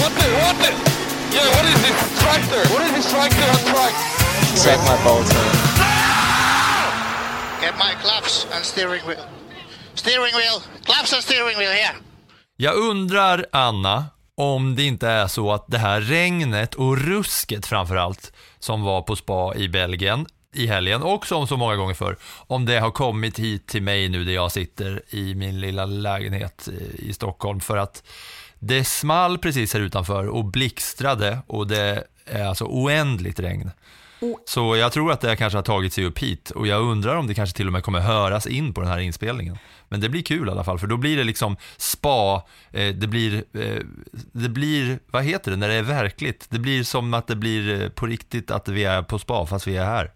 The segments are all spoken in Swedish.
What the, what the? Yeah, what is this tractor? What is this tractor on track? Suck my balls, man. Get my claps and steering wheel. Steering wheel. Claps and steering wheel here. Jag undrar, Anna, om det inte är så att det här regnet och rusket framförallt som var på spa i Belgien i helgen och som så många gånger förr, om det har kommit hit till mig nu där jag sitter i min lilla lägenhet i Stockholm för att det small precis här utanför och blixtrade och det är alltså oändligt regn. Så jag tror att det kanske har tagit sig upp hit och jag undrar om det kanske till och med kommer höras in på den här inspelningen. Men det blir kul i alla fall för då blir det liksom spa, eh, det blir, eh, det blir, vad heter det när det är verkligt? Det blir som att det blir eh, på riktigt att vi är på spa fast vi är här.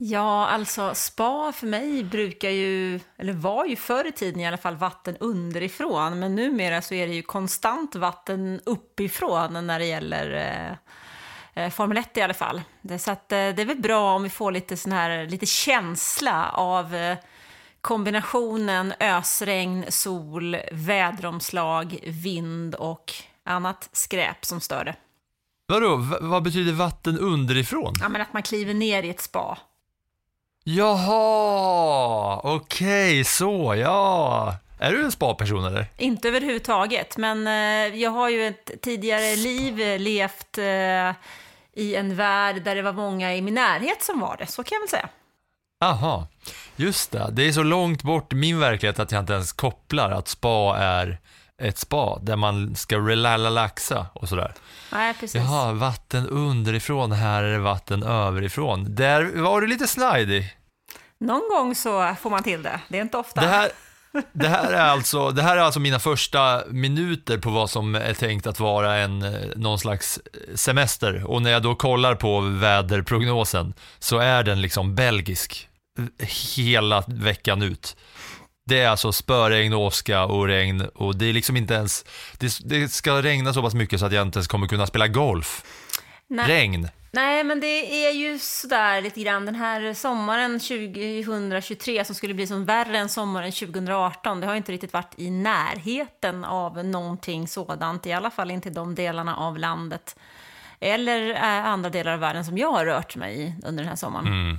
Ja, alltså spa för mig brukar ju, eller var ju förr i tiden i alla fall, vatten underifrån. Men numera så är det ju konstant vatten uppifrån när det gäller eh, eh, Formel 1 i alla fall. Det, så att, eh, det är väl bra om vi får lite sån här, lite känsla av eh, kombinationen ösregn, sol, väderomslag, vind och annat skräp som stör det. Vadå, V- vad betyder vatten underifrån? Ja, men att man kliver ner i ett spa. Jaha, okej, så ja. Är du en spa-person eller? Inte överhuvudtaget, men eh, jag har ju ett tidigare liv eh, levt eh, i en värld där det var många i min närhet som var det, så kan jag väl säga. Aha, just det. Det är så långt bort min verklighet att jag inte ens kopplar att spa är ett spa där man ska relaxa och sådär. Nej, precis. Jaha, vatten underifrån, här är det vatten överifrån. Där var du lite snajdig. Någon gång så får man till det, det är inte ofta. Det här, det, här är alltså, det här är alltså mina första minuter på vad som är tänkt att vara en, eh, någon slags semester. Och när jag då kollar på väderprognosen så är den liksom belgisk eh, hela veckan ut. Det är alltså spöregn, åska och regn och det är liksom inte ens, det, det ska regna så pass mycket så att jag inte ens kommer kunna spela golf. Nej. Regn. Nej, men det är ju sådär lite grann den här sommaren 2023 som skulle bli som värre än sommaren 2018. Det har inte riktigt varit i närheten av någonting sådant, i alla fall inte i de delarna av landet eller eh, andra delar av världen som jag har rört mig i under den här sommaren. Mm.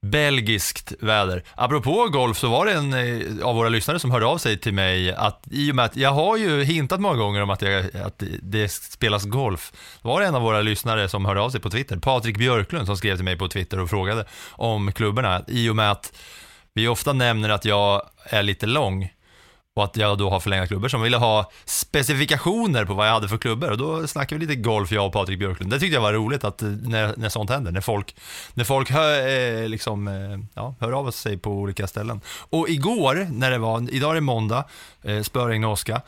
Belgiskt väder. Apropå golf så var det en eh, av våra lyssnare som hörde av sig till mig att i och med att jag har ju hintat många gånger om att, jag, att det spelas golf. Var det en av våra lyssnare som hörde av sig på Twitter, Patrik Björklund som skrev till mig på Twitter och frågade om klubborna i och med att vi ofta nämner att jag är lite lång och att jag då har förlängda klubbor som ville ha specifikationer på vad jag hade för klubbor och då snackade vi lite golf jag och Patrik Björklund. Det tyckte jag var roligt att eh, när, när sånt händer, när folk, när folk hör, eh, liksom, eh, ja, hör av sig på olika ställen. Och igår, när det var, idag är det måndag, eh, spöregn och åska.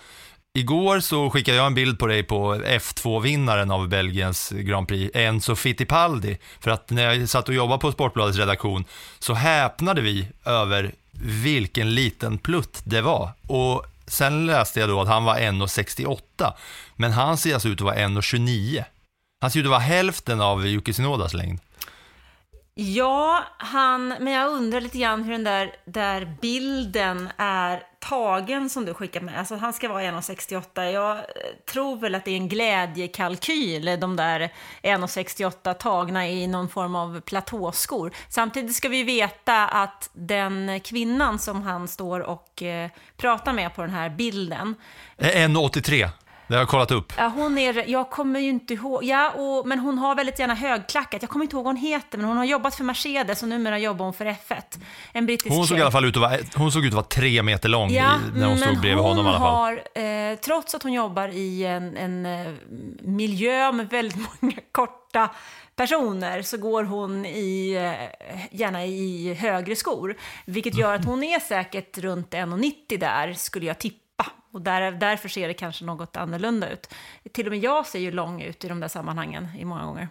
Igår så skickade jag en bild på dig på F2-vinnaren av Belgiens Grand Prix, Enzo Fittipaldi. För att när jag satt och jobbade på Sportbladets redaktion så häpnade vi över vilken liten plutt det var. Och sen läste jag då att han var 1,68. Men han ser alltså ut att vara 1,29. Han ser ut att vara hälften av Yuki Tsunodas längd. Ja, han, men jag undrar lite grann hur den där, där bilden är tagen som du skickar med. Alltså han ska vara 1,68. Jag eh, tror väl att det är en glädjekalkyl, eh, de där 1,68 tagna i någon form av platåskor. Samtidigt ska vi veta att den kvinnan som han står och eh, pratar med på den här bilden, eh, 1,83. Det har jag kollat upp. Ja, hon är, jag kommer ju inte ihåg, ja, och, men hon har väldigt gärna högklackat. Jag kommer inte ihåg vad hon heter, men hon har jobbat för Mercedes och numera jobbar hon för F1. En brittisk Hon såg i alla fall ut att vara, hon såg ut att vara tre meter lång Ja, i, när hon stod bredvid honom i alla fall. har, eh, trots att hon jobbar i en, en eh, miljö med väldigt många korta personer så går hon i, eh, gärna i högre skor. Vilket gör att hon är säkert runt 1,90 där, skulle jag tippa. Och där, därför ser det kanske något annorlunda ut. Till och med jag ser ju lång ut i de där sammanhangen i många gånger.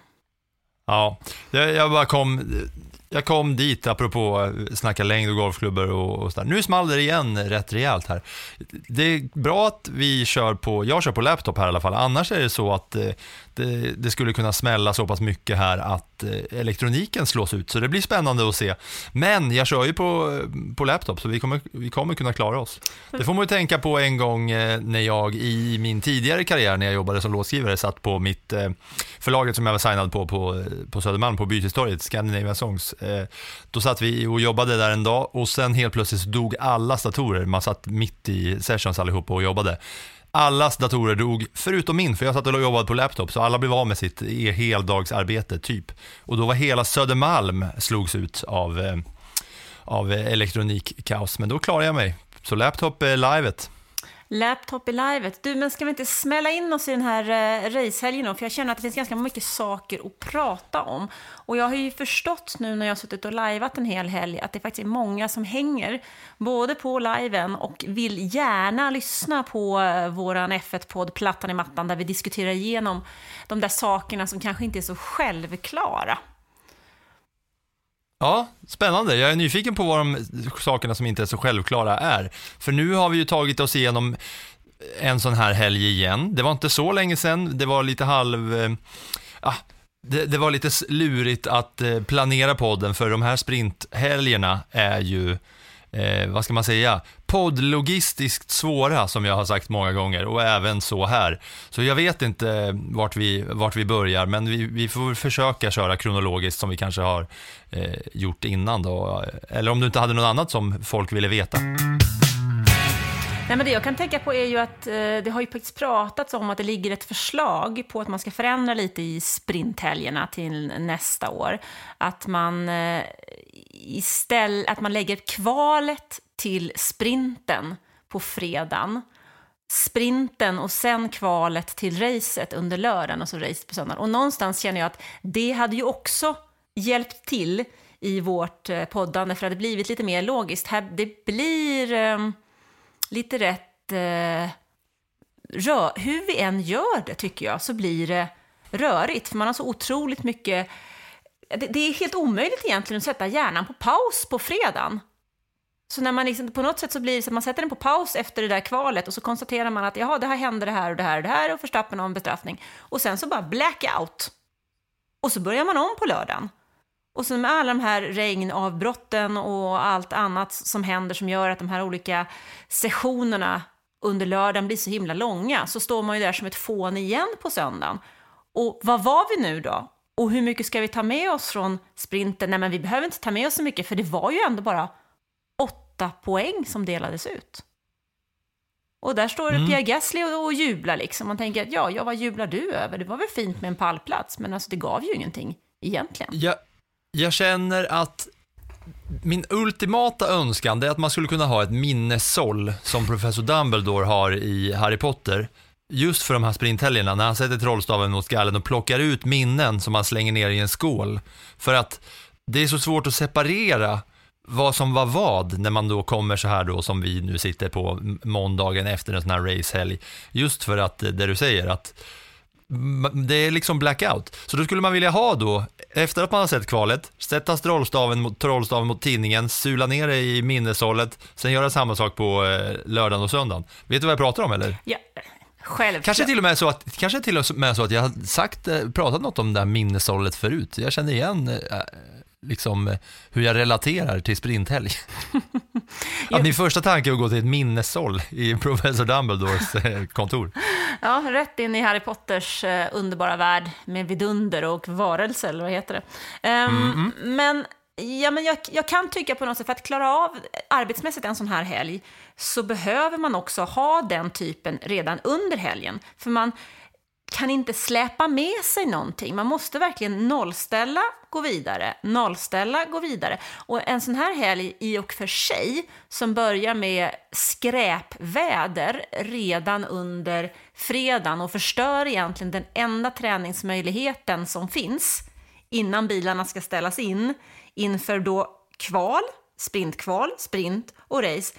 Ja, jag, jag bara kom, jag kom dit apropå snacka längd och golfklubbor och, och sådär. Nu small det igen rätt rejält här. Det är bra att vi kör på, jag kör på laptop här i alla fall. Annars är det så att eh, Eh, det, skulle kunna smälla så pass mycket här att eh, elektroniken slås ut. Så det blir spännande att se. Men jag kör ju på, eh, på laptop så vi kommer, vi kommer kunna klara oss. Det får man ju tänka på en gång när jag i min tidigare karriär när jag jobbade som låtskrivare satt på mitt förlaget som jag var signad på på, på Södermalm på Bytestorget, Scandinavian Songs. Då satt vi och jobbade där en dag och sen helt plötsligt så dog alla datorer. Man satt mitt i sessions allihopa och jobbade. Allas datorer dog, förutom min, för jag satt och jobbade på laptop, så alla blev av med sitt e- heldagsarbete, typ. Och då var hela Södermalm slogs ut av, eh, av elektronikkaos, men då klarade jag mig. Så laptop är livet. Laptop i livet. Du, men ska vi inte smälla in oss i den här eh, racehelgen då? För jag känner att det finns ganska mycket saker att prata om. Och jag har ju förstått nu när jag har suttit och lajvat en hel helg att det faktiskt är många som hänger både på liven och vill gärna lyssna på eh, våran F1-podd Plattan i mattan där vi diskuterar igenom de där sakerna som kanske inte är så självklara. Ja, spännande. Jag är nyfiken på vad de sakerna som inte är så självklara är. För nu har vi ju tagit oss igenom en sån här helg igen. Det var inte så länge sedan, det var lite halv... Eh, ah, det, det, var lite lurigt att eh, planera podden, för de här sprinthelgerna är ju, eh, vad ska man säga, poddlogistiskt svåra, som jag har sagt många gånger, och även så här. Så jag vet inte vart vi, vart vi börjar, men vi, vi får väl försöka köra kronologiskt som vi kanske har eh, gjort innan då. Eller om du inte hade något annat som folk ville veta. Nej, men det jag kan tänka på är ju att eh, det har ju faktiskt pratats om att det ligger ett förslag på att man ska förändra lite i sprinthelgerna till nästa år. Att man eh, istället, att man lägger kvalet till sprinten på fredagen. Sprinten och sen kvalet till racet under lördagen alltså och så racet på söndagen. Och någonstans känner jag att det hade ju också hjälpt till i vårt eh, poddande för det hade blivit lite mer logiskt. Här, det blir... eh, lite rätt... Eh, rör, hur vi än gör det, tycker jag, så blir det rörigt. För man har så otroligt mycket... Det, det är helt omöjligt egentligen att sätta hjärnan på paus på fredagen. Så när man liksom, på något sätt så blir det så att man sätter den på paus efter det där kvalet och så konstaterar man att jaha, det här hände det här och det här och det här och förstappen har en bestraffning. Och sen så bara blackout. Och så börjar man om på lördagen. Och så med alla de här regnavbrotten och allt annat som händer som gör att de här olika sessionerna under lördagen blir så himla långa så står man ju där som ett fån igen på söndagen. Och vad var vi nu då? Och hur mycket ska vi ta med oss från sprinten? Nej, men vi behöver inte ta med oss så mycket för det var ju ändå bara åtta poäng som delades ut. Och där står mm. Pierre Gasly och, och jublar liksom. Man tänker att ja, ja, vad jublar du över? Det var väl fint med en pallplats, men alltså det gav ju ingenting egentligen. Jag, jag känner att min ultimata önskan är att man skulle kunna ha ett minnessåll som professor Dumbledore har i Harry Potter. Just för de här sprinthelgerna, när han sätter trollstaven mot skallen och plockar ut minnen som han slänger ner i en skål. För att det är så svårt att separera vad som var vad när man då kommer så här då som vi nu sitter på måndagen efter en sån här racehelg. Just för att eh, det du säger att det är liksom blackout. Så då skulle man vilja ha då, efter att man har sett kvalet, sätta trollstaven mot, trollstaven mot tidningen, sula ner det i minneshållet, sen göra samma sak på eh, lördagen och söndagen. Vet du vad jag pratar om eller? Ja, självklart. Kanske till och med så att, kanske till och med så att jag har sagt, eh, pratat något om det här minneshållet förut. Jag känner igen eh, liksom hur jag relaterar till sprinthelg. att min första tanke är att gå till ett minneshåll i professor Dumbledores kontor. Ja, rätt in i Harry Potters underbara värld med vidunder och varelser, eller vad heter det? Um, mm. Men, ja, men jag, jag, kan tycka på något sätt, för att klara av arbetsmässigt en sån här helg, så behöver man också ha den typen redan under helgen. För man kan inte släpa med sig någonting. Man måste verkligen nollställa, gå vidare, nollställa, gå vidare. Och en sån här helg i och för sig, som börjar med skräpväder redan under fredagen och förstör egentligen den enda träningsmöjligheten som finns innan bilarna ska ställas in inför då kval, sprintkval, sprint och race,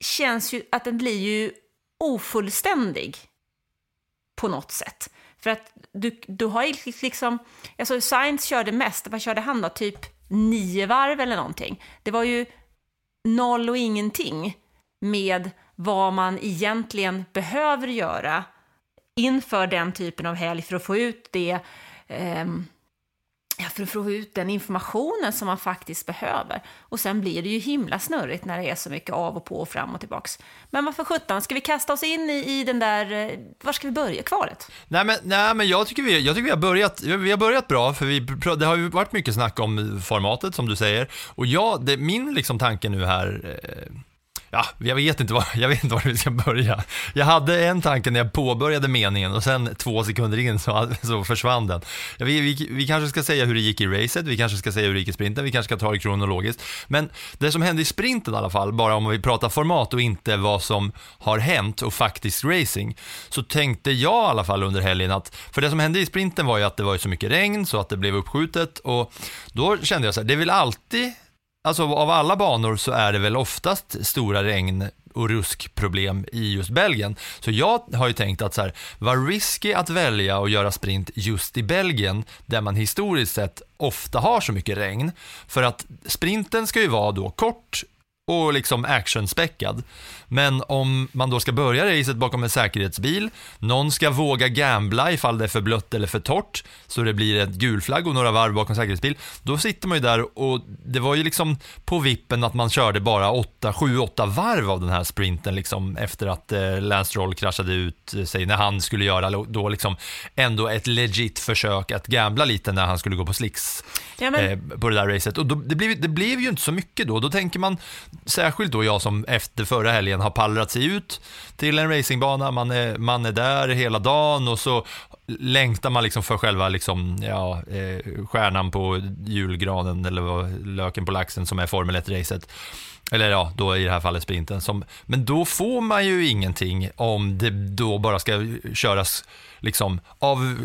känns ju att den blir ju ofullständig på något sätt. För att du, du har ju liksom, alltså Science körde mest, vad körde han då? Typ nio varv eller någonting. Det var ju noll och ingenting med vad man egentligen behöver göra inför den typen av helg för att få ut det eh, för att få ut den informationen som man faktiskt behöver. Och sen blir det ju himla snurrigt när det är så mycket av och på och fram och tillbaks. Men varför sjutton, ska vi kasta oss in i, i den där, eh, var ska vi börja, kvalet? Nej men, nej, men jag, tycker vi, jag tycker vi har börjat, vi har börjat bra, för vi, det har ju varit mycket snack om formatet som du säger. Och jag, det, min liksom tanke nu här, eh, Ja, jag vet, inte var, jag vet inte var vi ska börja. Jag hade en tanke när jag påbörjade meningen och sen två sekunder in så, så försvann den. Vi, vi, vi, kanske ska säga hur det gick i racet, vi kanske ska säga hur det gick i sprinten, vi kanske ska ta det kronologiskt. Men det som hände i sprinten i alla fall, bara om vi pratar format och inte vad som har hänt och faktiskt racing, så tänkte jag i alla fall under helgen att, för det som hände i sprinten var ju att det var så mycket regn så att det blev uppskjutet och då kände jag så här, det vill alltid Alltså av alla banor så är det väl oftast stora regn och ruskproblem i just Belgien. Så jag har ju tänkt att så här, var risky att välja att göra sprint just i Belgien, där man historiskt sett ofta har så mycket regn. För att sprinten ska ju vara då kort och liksom actionspäckad. Men om man då ska börja racet bakom en säkerhetsbil, någon ska våga gambla ifall det är för blött eller för torrt, så det blir ett gulflagg och några varv bakom säkerhetsbil, då sitter man ju där och det var ju liksom på vippen att man körde bara 7-8 varv av den här sprinten liksom efter att eh, Lance Stroll kraschade ut sig när han skulle göra då liksom ändå ett legit försök att gambla lite när han skulle gå på slicks ja, men... eh, på det där racet. Och då, det, blev, det blev ju inte så mycket då. Då tänker man, särskilt då jag som efter förra helgen har pallrat sig ut till en racingbana, man är, man är där hela dagen och så längtar man liksom för själva liksom, ja, eh, stjärnan på julgranen eller löken på laxen som är Formel 1-racet. Eller ja, då i det här fallet sprinten. Som, men då får man ju ingenting om det då bara ska köras liksom av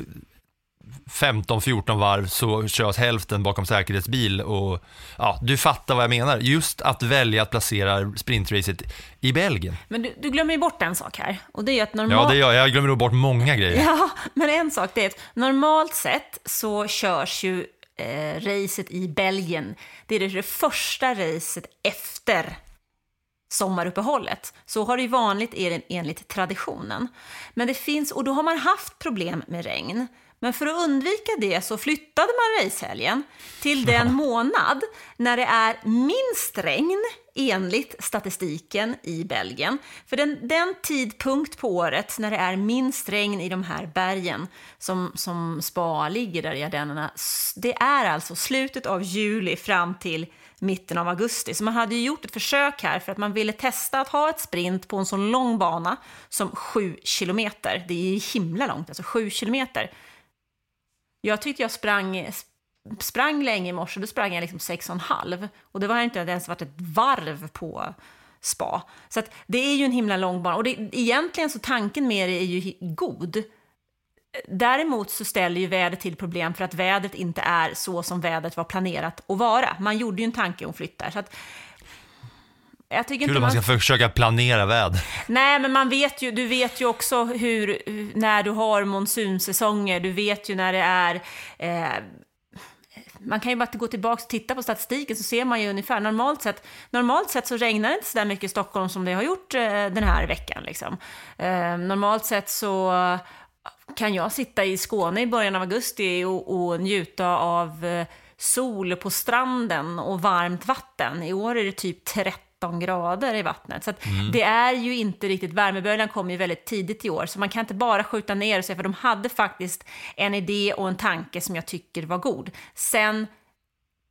15-14 varv så körs hälften bakom säkerhetsbil och ja, du fattar vad jag menar. Just att välja att placera sprintracet i Belgien. Men du, du glömmer ju bort en sak här och det är att normalt... Ja, det gör jag. Jag glömmer nog bort många grejer. Ja, men en sak det är att normalt sett så körs ju eh, racet i Belgien. Det är det första racet efter sommaruppehållet. Så har det ju vanligt enligt traditionen. Men det finns, och då har man haft problem med regn. Men för att undvika det så flyttade man racehelgen till den månad när det är minst regn enligt statistiken i Belgien. För den, den tidpunkt på året när det är minst regn i de här bergen som, som Spa ligger där i Ardennerna, det är alltså slutet av juli fram till mitten av augusti. Så man hade ju gjort ett försök här för att man ville testa att ha ett sprint på en så lång bana som 7 kilometer. Det är ju himla långt, alltså 7 kilometer. Jag tyckte jag sprang, sprang länge i morse, då sprang jag liksom sex och en halv. Och det var inte ens varit ett varv på spa. Så att det är ju en himla lång bana. Och det, egentligen så tanken med det är ju god. Däremot så ställer ju vädret till problem för att vädret inte är så som vädret var planerat att vara. Man gjorde ju en tanke om flyttar. Så att jag tycker Kul inte man ska försöka planera väder. Nej, men man vet ju, du vet ju också hur, när du har monsunsäsonger, du vet ju när det är eh, man kan ju bara gå tillbaka och titta på statistiken så ser man ju ungefär. Normalt sett, normalt sett så regnar det inte så där mycket i Stockholm som det har gjort eh, den här veckan. Liksom. Eh, normalt sett så kan jag sitta i Skåne i början av augusti och, och njuta av eh, sol på stranden och varmt vatten. I år är det typ 30 13 grader i vattnet. Så mm. det är ju inte riktigt, värmeböljan kom ju väldigt tidigt i år, så man kan inte bara skjuta ner och säga, för de hade faktiskt en idé och en tanke som jag tycker var god. Sen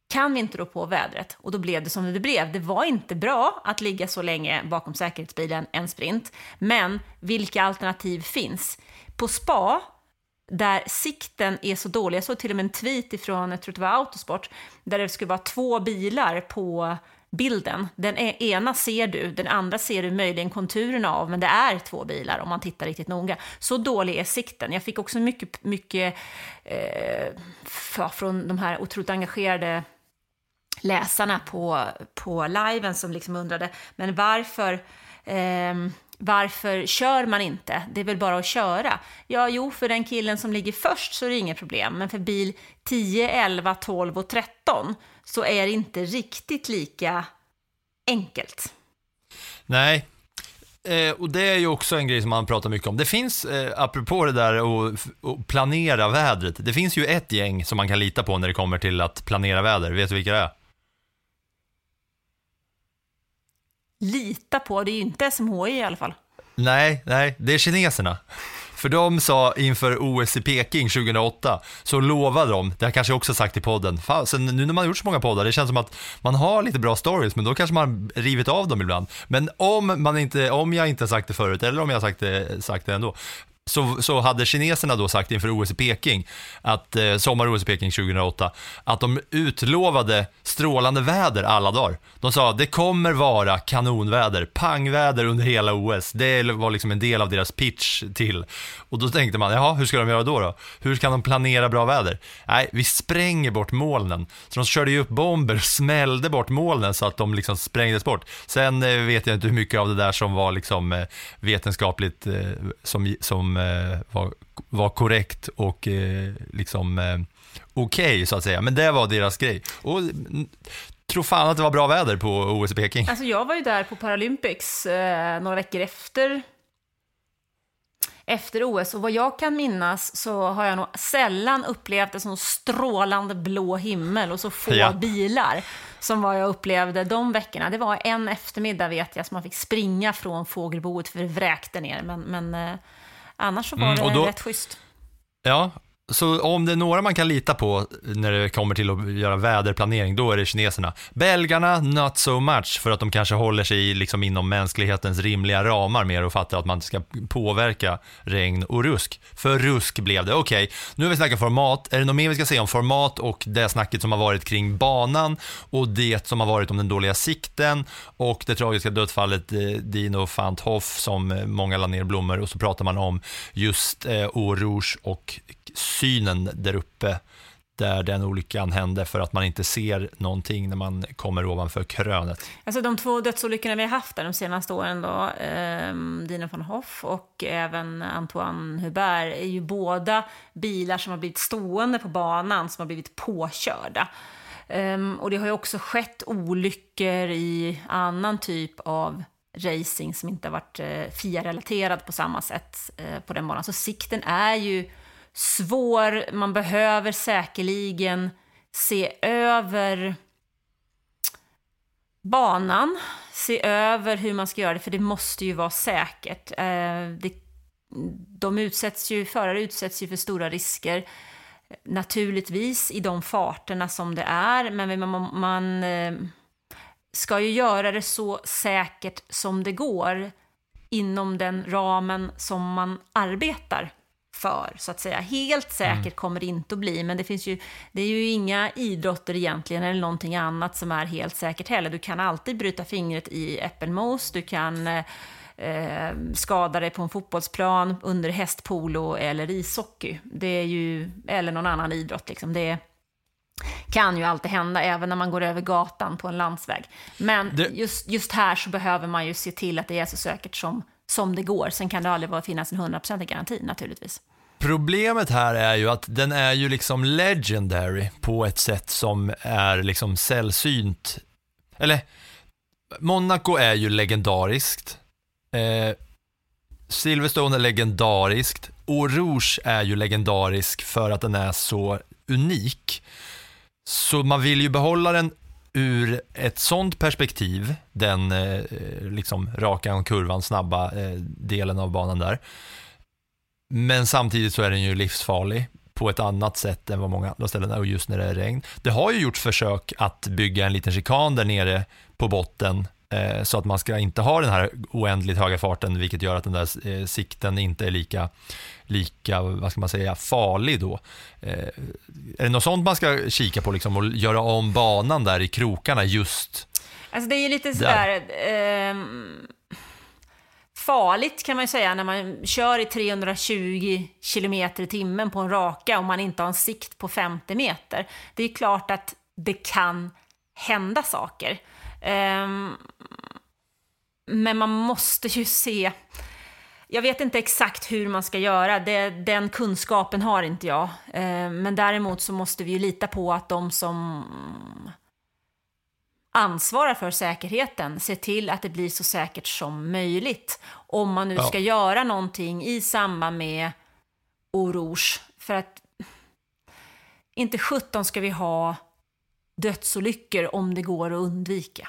kan vi inte rå på vädret och då blev det som det blev. Det var inte bra att ligga så länge bakom säkerhetsbilen en sprint, men vilka alternativ finns? På spa där sikten är så dålig. Jag såg till och med en tweet ifrån, jag tror det var Autosport, där det skulle vara två bilar på bilden. Den e- ena ser du, den andra ser du möjligen konturerna av, men det är två bilar om man tittar riktigt noga. Så dålig är sikten. Jag fick också mycket, mycket eh, från de här otroligt engagerade läsarna på, på liven som liksom undrade, men varför eh, varför kör man inte? Det är väl bara att köra. Ja, jo, för den killen som ligger först så är det inget problem, men för bil 10, 11, 12 och 13 så är det inte riktigt lika enkelt. Nej, eh, och det är ju också en grej som man pratar mycket om. Det finns, eh, apropå det där att planera vädret, det finns ju ett gäng som man kan lita på när det kommer till att planera väder. Vet du vilka det är? Lita på, det är ju inte SMHI i alla fall. Nej, nej, det är kineserna. För de sa inför OS i Peking 2008, så lovade de, det har jag kanske också sagt i podden, fasen, nu när man har gjort så många poddar, det känns som att man har lite bra stories, men då kanske man har rivit av dem ibland. Men om, man inte, om jag inte har sagt det förut, eller om jag har sagt det, sagt det ändå, så, så hade kineserna då sagt inför OS i Peking, att, eh, sommar-OS i Peking 2008, att de utlovade strålande väder alla dagar. De sa det kommer vara kanonväder, pangväder under hela OS. Det var liksom en del av deras pitch till. Och då tänkte man, jaha, hur ska de göra då? då? Hur kan de planera bra väder? Nej, vi spränger bort molnen. Så de körde ju upp bomber, och smällde bort molnen så att de liksom sprängdes bort. Sen eh, vet jag inte hur mycket av det där som var liksom eh, vetenskapligt, eh, som, som var, var korrekt och eh, liksom eh, okej okay, så att säga. Men det var deras grej. Och mm, tror fan att det var bra väder på OS i Peking. Alltså jag var ju där på Paralympics eh, några veckor efter efter OS. Och vad jag kan minnas så har jag nog sällan upplevt en sån strålande blå himmel och så få ja. bilar som vad jag upplevde de veckorna. Det var en eftermiddag vet jag som man fick springa från fågelboet för det vräkte ner. Men, men eh, annars så var mm, det då, rätt schysst. Ja, så om det är några man kan lita på när det kommer till att göra väderplanering, då är det kineserna. Belgarna, not so much, för att de kanske håller sig liksom inom mänsklighetens rimliga ramar mer och fattar att man ska påverka regn och rusk. För rusk blev det. Okej, okay, nu har vi snackat format. Är det något mer vi ska säga om format och det snacket som har varit kring banan och det som har varit om den dåliga sikten och det tragiska dödsfallet eh, Dino Fanthoff som eh, många la ner blommor och så pratar man om just eh, Eau och synen där uppe där den olyckan hände för att man inte ser någonting när man kommer ovanför krönet. Alltså de två dödsolyckorna vi har haft där de senaste åren då, eh, Dina von Hoff och även Antoine Hubert, är ju båda bilar som har blivit stående på banan, som har blivit påkörda. Eh, och det har ju också skett olyckor i annan typ av racing som inte har varit eh, FIA-relaterad på samma sätt eh, på den banan. Så sikten är ju svår. Man behöver säkerligen se över banan, se över hur man ska göra det, för det måste ju vara säkert. Eh, det, de utsätts ju, förare utsätts ju för stora risker, naturligtvis i de farterna som det är, men man, man eh, ska ju göra det så säkert som det går inom den ramen som man arbetar för, så att säga. Helt säkert mm. kommer det inte att bli, men det finns ju, det är ju inga idrotter egentligen, eller någonting annat som är helt säkert heller. Du kan alltid bryta fingret i äppelmos, du kan eh, skada dig på en fotbollsplan, under hästpolo eller ishockey. Det är ju, eller någon annan idrott liksom. Det kan ju alltid hända, även när man går över gatan på en landsväg. Men det... just, just här så behöver man ju se till att det är så säkert som, som det går. Sen kan det aldrig finnas en 100% garanti naturligtvis. Problemet här är ju att den är ju liksom legendary på ett sätt som är liksom sällsynt. Eller, Monaco är ju legendariskt. Eh, Silverstone är legendariskt. Och Rouge är ju legendarisk för att den är så unik. Så man vill ju behålla den ur ett sånt perspektiv, den eh, liksom raka kurvan, snabba eh, delen av banan där. Men samtidigt så är den ju livsfarlig på ett annat sätt än vad många andra ställen är och just när det är regn. Det har ju gjorts försök att bygga en liten chikan där nere på botten eh, så att man ska inte ha den här oändligt höga farten vilket gör att den där eh, sikten inte är lika, lika vad ska man säga, farlig då. Eh, är det något sånt man ska kika på liksom, och göra om banan där i krokarna just Alltså det är ju lite sådär, eh, farligt kan man säga när man kör i 320 km i timmen på en raka och man inte har en sikt på 50 meter. Det är klart att det kan hända saker. Um, men man måste ju se, Jag vet inte exakt hur man ska göra, det, den kunskapen har inte jag. Eh, men däremot så måste vi ju lita på att de som ansvarar för säkerheten ser till att det blir så säkert som möjligt. Om man nu Ja. ska göra någonting i samband med Rouge. För att inte 17 ska vi ha dödsolyckor om det går att undvika.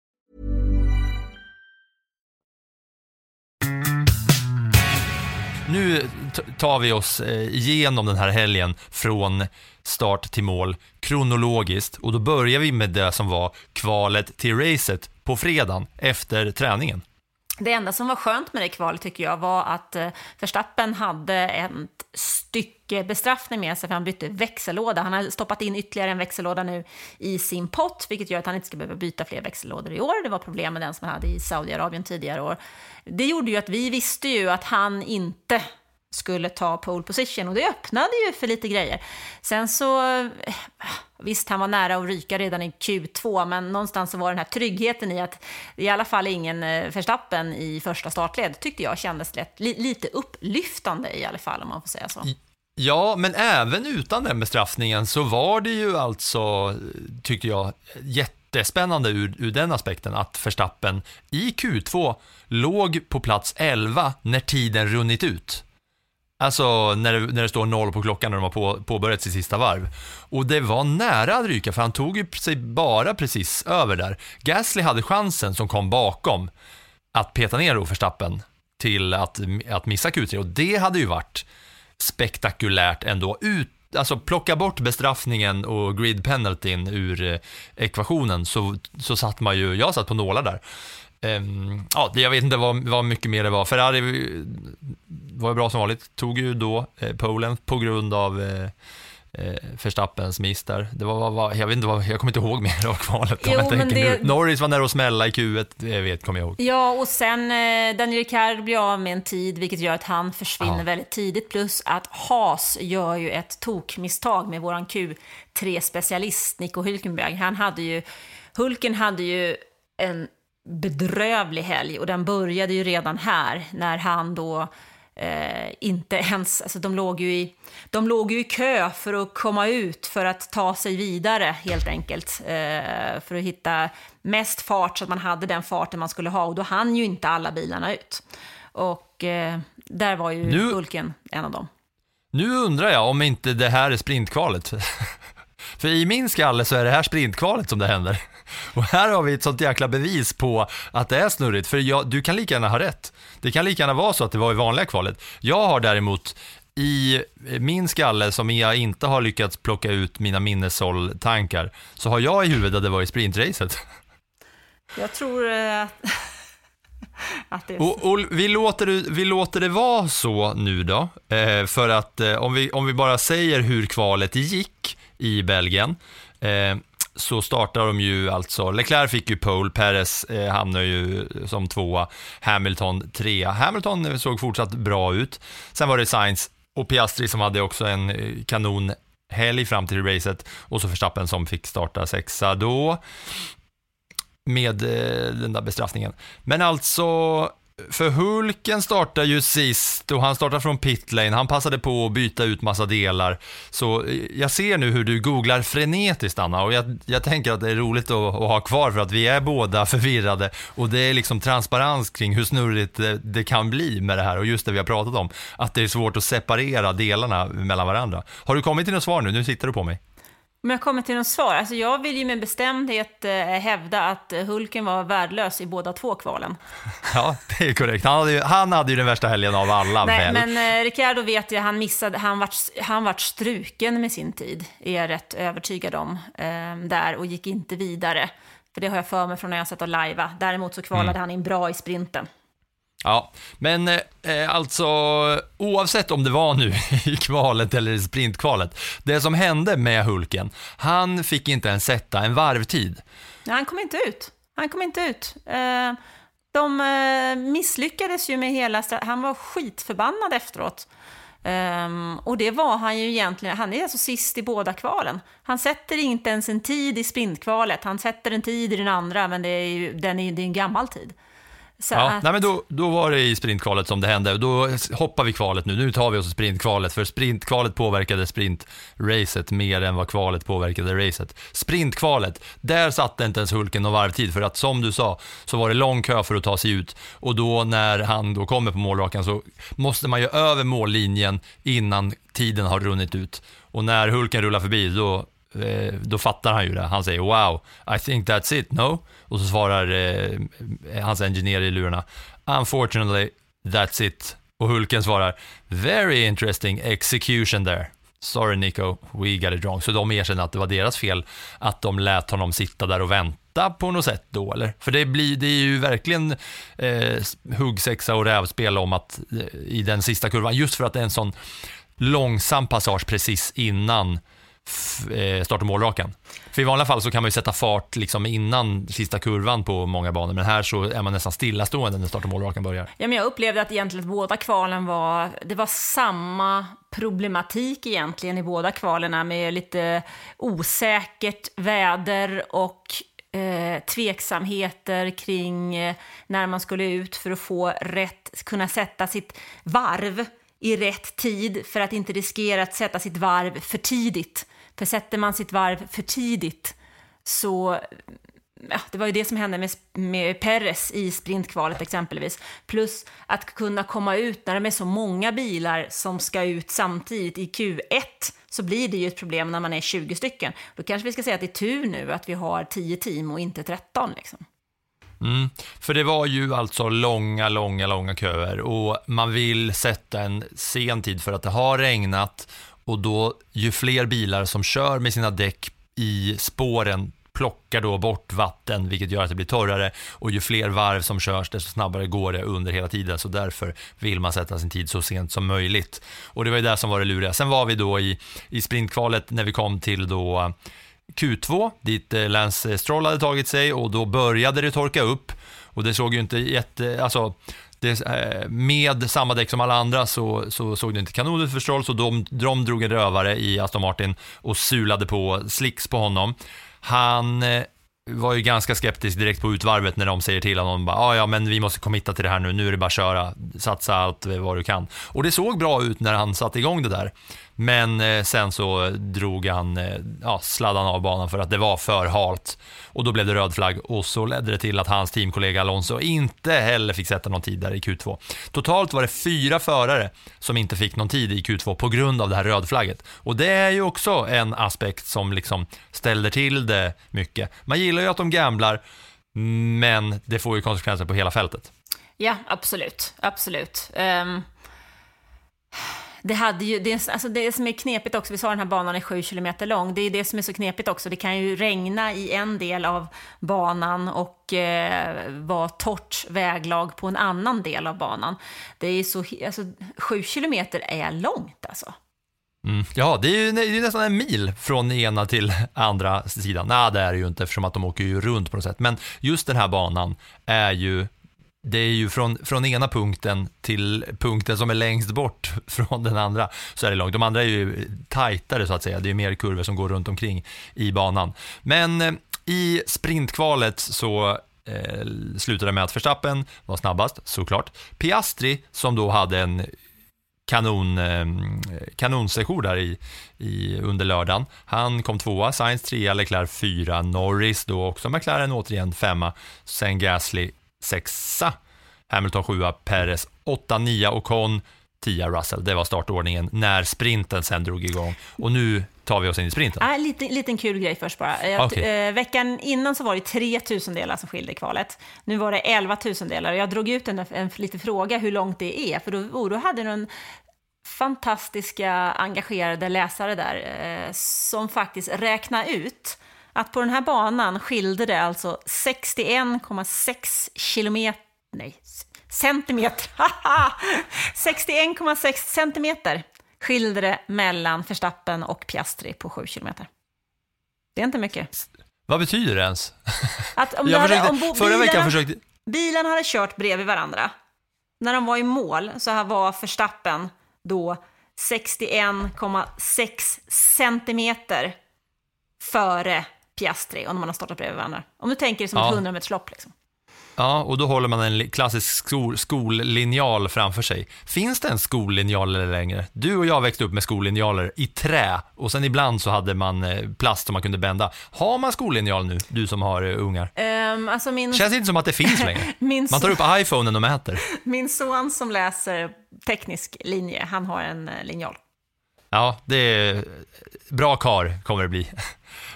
Nu tar vi oss eh, igenom den här helgen från start till mål kronologiskt och då börjar vi med det som var kvalet till racet på fredagen efter träningen. Det enda som var skönt med det kvalet tycker jag var att eh, Verstappen hade ett stycke bestraffning med sig för han bytte växellåda. Han har stoppat in ytterligare en växellåda nu i sin pott, vilket gör att han inte ska behöva byta fler växellådor i år. Det var problem med den som han hade i Saudiarabien tidigare år. Det gjorde ju att vi visste ju att han inte skulle ta pole position och det öppnade ju för lite grejer. Sen så, eh, visst han var nära att ryka redan i Q2, men någonstans så var den här tryggheten i att i alla fall ingen förstappen Verstappen i första startled tyckte jag kändes lätt, lite upplyftande i alla fall om man får säga så. Ja, men även utan den bestraffningen så var det ju alltså, tyckte jag, jättespännande ur, ur den aspekten att Verstappen i Q2 låg på plats 11 när tiden runnit ut. Alltså när det, när det står noll på klockan när de har på, påbörjat sitt sista varv. Och det var nära att ryka för han tog ju sig bara precis över där. Gasly hade chansen som kom bakom att peta ner då Verstappen till att, att missa Q3 och det hade ju varit spektakulärt ändå. Ut, alltså plocka bort bestraffningen och grid penaltyn ur eh, ekvationen så, så satt man ju, jag satt på nålar där. Ehm, ja, jag vet inte vad, vad mycket mer det var. Ferrari var ju bra som vanligt, tog ju då eh, polen på grund av eh, eh, Verstappens miss där. Det var, var, var, jag vet inte vad, jag kommer inte ihåg mer av kvalet. Jo, men det-. Norris var nära att smälla i Q1, det vet, kommer jag ihåg. Ja, och sen eh, Daniel Ricciardo blir av med en tid, vilket gör att han försvinner Ja. väldigt tidigt. Plus att Haas gör ju ett tokmisstag med våran Q3-specialist Nico Hülkenberg. Han hade ju, Hulken hade ju en bedrövlig helg och den började ju redan här när han då eh, inte ens, alltså de låg, ju i, de låg ju i kö för att komma ut för att ta sig vidare helt enkelt. Eh, för att hitta mest fart så att man hade den farten man skulle ha och då hann ju inte alla bilarna ut. Och eh, där var ju Nu- Hulken en av dem. Nu undrar jag om inte det här är sprintkvalet. För i min skalle så är det här sprintkvalet som det händer. Och här har vi ett sånt jäkla bevis på att det är snurrigt. För jag, du kan lika gärna ha rätt. Det kan lika gärna vara så att det var i vanliga kvalet. Jag har däremot i min skalle som jag inte har lyckats plocka ut mina minneshålltankar så har jag i huvudet att det var i sprintracet. Jag tror eh, att Och, och vi, låter, vi låter det vara så nu då, eh, för att eh, om, vi, om vi bara säger hur kvalet gick i Belgien, eh, så startar de ju alltså, Leclerc fick ju pole, Perez eh, hamnar ju som tvåa, Hamilton trea. Hamilton såg fortsatt bra ut. Sen var det Sainz och Piastri som hade också en eh, kanonhelg fram till racet och så Verstappen som fick starta sexa då med eh, den där bestraffningen. Men alltså, för Hulken startar ju sist och han startar från pitlane. Han passade på att byta ut massa delar. Så eh, jag ser nu hur du googlar frenetiskt, Anna, och jag, jag tänker att det är roligt att, att ha kvar för att vi är båda förvirrade och det är liksom transparens kring hur snurrigt det, det kan bli med det här och just det vi har pratat om, att det är svårt att separera delarna mellan varandra. Har du kommit till något svar nu? Nu sitter du på mig. Om jag kommer till något svar, alltså jag vill ju med bestämdhet eh, hävda att eh, Hulken var värdelös i båda två kvalen. Ja, det är korrekt. Han hade ju, han hade ju den värsta helgen av alla, Nej, väl? men eh, Ricciardo vet jag, han missade, han vart, han vart struken med sin tid, är jag rätt övertygad om, eh, där och gick inte vidare. För det har jag för mig från när jag sett och lajva. Däremot så kvalade Mm. han in bra i sprinten. Ja, men eh, alltså oavsett om det var nu i kvalet eller i sprintkvalet, det som hände med Hulken, han fick inte ens sätta en varvtid. Nej, han kom inte ut. Han kom inte ut. Eh, de eh, misslyckades ju med hela... Han var skitförbannad efteråt. Um, och det var han ju egentligen. Han är alltså sist i båda kvalen. Han sätter inte ens en tid i sprintkvalet. Han sätter en tid i den andra, men det är ju den är, det är en gammal tid. Så Ja, att, nej men då, då var det i sprintkvalet som det hände. Då hoppar vi kvalet nu. Nu tar vi oss sprintkvalet, för sprintkvalet påverkade sprintracet mer än vad kvalet påverkade racet. Sprintkvalet, där satte inte ens Hulken någon varvtid, för att som du sa, så var det lång kö för att ta sig ut. Och då när han då kommer på målrakan så måste man ju över mållinjen innan tiden har runnit ut. Och när Hulken rullar förbi, då eh, då fattar han ju det. Han säger “Wow, I think that's it, no?” Och så svarar eh, hans engineer i lurarna “Unfortunately, that's it”. Och Hulken svarar “Very interesting execution there”. Sorry Nico, we got it wrong. Så de erkänner att det var deras fel att de lät honom sitta där och vänta på något sätt då, eller? För det, blir, det är ju verkligen eh, huggsexa och rävspel om att eh, i den sista kurvan, just för att det är en sån långsam passage precis innan eh, Eh, start och målrakan. För i vanliga fall så kan man ju sätta fart liksom innan sista kurvan på många banor, men här så är man nästan stillastående när start och målrakan börjar. Ja, men jag upplevde att egentligen båda kvalen var, det var samma problematik egentligen i båda kvalen med lite osäkert väder och eh, tveksamheter kring eh, när man skulle ut för att få rätt, kunna sätta sitt varv i rätt tid för att inte riskera att sätta sitt varv för tidigt. För sätter man sitt varv för tidigt så ja, det var ju det som hände med, med Perez i sprintkvalet exempelvis. Plus att kunna komma ut när det är så många bilar som ska ut samtidigt i Q1 så blir det ju ett problem när man är 20 stycken. Då kanske vi ska säga att det är tur nu att vi har 10 team och inte 13 liksom. Mm, för det var ju alltså långa, långa, långa köer och man vill sätta en sen tid för att det har regnat och då ju fler bilar som kör med sina däck i spåren plockar då bort vatten, vilket gör att det blir torrare och ju fler varv som körs, desto snabbare går det under hela tiden. Så därför vill man sätta sin tid så sent som möjligt. Och det var ju det som var det luriga. Sen var vi då i, i sprintkvalet när vi kom till då Q2, dit eh, Lance Stroll hade tagit sig och då började det torka upp och det såg ju inte jätte, alltså det, eh, med samma däck som alla andra så, så såg det inte kanon ut för Stroll, så de, de drog en rövare i Aston Martin och sulade på slicks på honom. Han eh, var ju ganska skeptisk direkt på utvarvet när de säger till honom bara, ah, ja men vi måste committa till det här nu, nu är det bara att köra, satsa allt vad du kan. Och det såg bra ut när han satte igång det där. Men eh, sen så drog han, ja, ja, sladdan av banan för att det var för halt. Och då blev det röd flagg och så ledde det till att hans teamkollega Alonso inte heller fick sätta någon tid där i Q2. Totalt var det fyra förare som inte fick någon tid i Q2 på grund av det här rödflagget. Och det är ju också en aspekt som liksom ställer till det mycket. Man gillar ju att de gamblar, men det får ju konsekvenser på hela fältet. Ja, absolut. Absolut. Um det, hade ju, det, alltså det som är knepigt också, vi sa den här banan är 7 km lång, det är det som är så knepigt också. Det kan ju regna i en del av banan och eh, vara torrt väglag på en annan del av banan. Det är så, alltså 7 km är långt alltså. Mm. Ja, det är ju det är ju nästan en mil från ena till andra sidan. Nej, det är det ju inte eftersom att de åker ju runt på något sätt. Men just den här banan är ju det är ju från, från ena punkten till punkten som är längst bort från den andra så är det långt. De andra är ju tajtare så att säga. Det är mer kurvor som går runt omkring i banan. Men eh, i sprintkvalet så eh, slutade med att Verstappen var snabbast, såklart. Piastri, som då hade en kanon, eh, kanonsession där i, i, under lördagen. Han kom tvåa, Sainz trea, Leclerc fyra, Norris då också McLaren återigen femma, sen Gasly sexa, Hamilton sjua, Perez åtta, nia och Con tia Russell. Det var startordningen när sprinten sen drog igång. Och nu tar vi oss in i sprinten. Äh, lite, liten kul grej först bara. Jag, Okej. eh, veckan innan så var det tre tusendelar som skilde i kvalet. Nu var det elva tusendelar. Jag drog ut en, en liten fråga hur långt det är, för då, oh, då hade någon fantastiska engagerade läsare där eh, som faktiskt räknade ut att på den här banan skilde det alltså 61,6 kilometer, nej, centimeter, haha! 61,6 centimeter skilde det mellan Verstappen och Piastri på 7 kilometer. Det är inte mycket. Vad betyder det ens? Att om Jag hade- försökte, om bo- förra veckan bilarna- försökte... Bilarna hade kört bredvid varandra. När de var i mål så här var Verstappen då 61,6 centimeter före Piastri om man har startat bredvid varandra. Om du tänker som Ja. ett 100 meters lopp liksom. Ja, och då håller man en klassisk skol, skollinjal framför sig. Finns det en skollinjal eller längre? Du och jag växte upp med skollinjaler i trä och sen ibland så hade man eh, plast som man kunde bända. Har man skollinjal nu, du som har eh, ungar? Ehm, alltså min, Känns inte som att det finns längre. Man tar upp iPhonen och mäter. min son som läser teknisk linje, han har en eh, linjal. Ja, det är bra kar kommer det bli.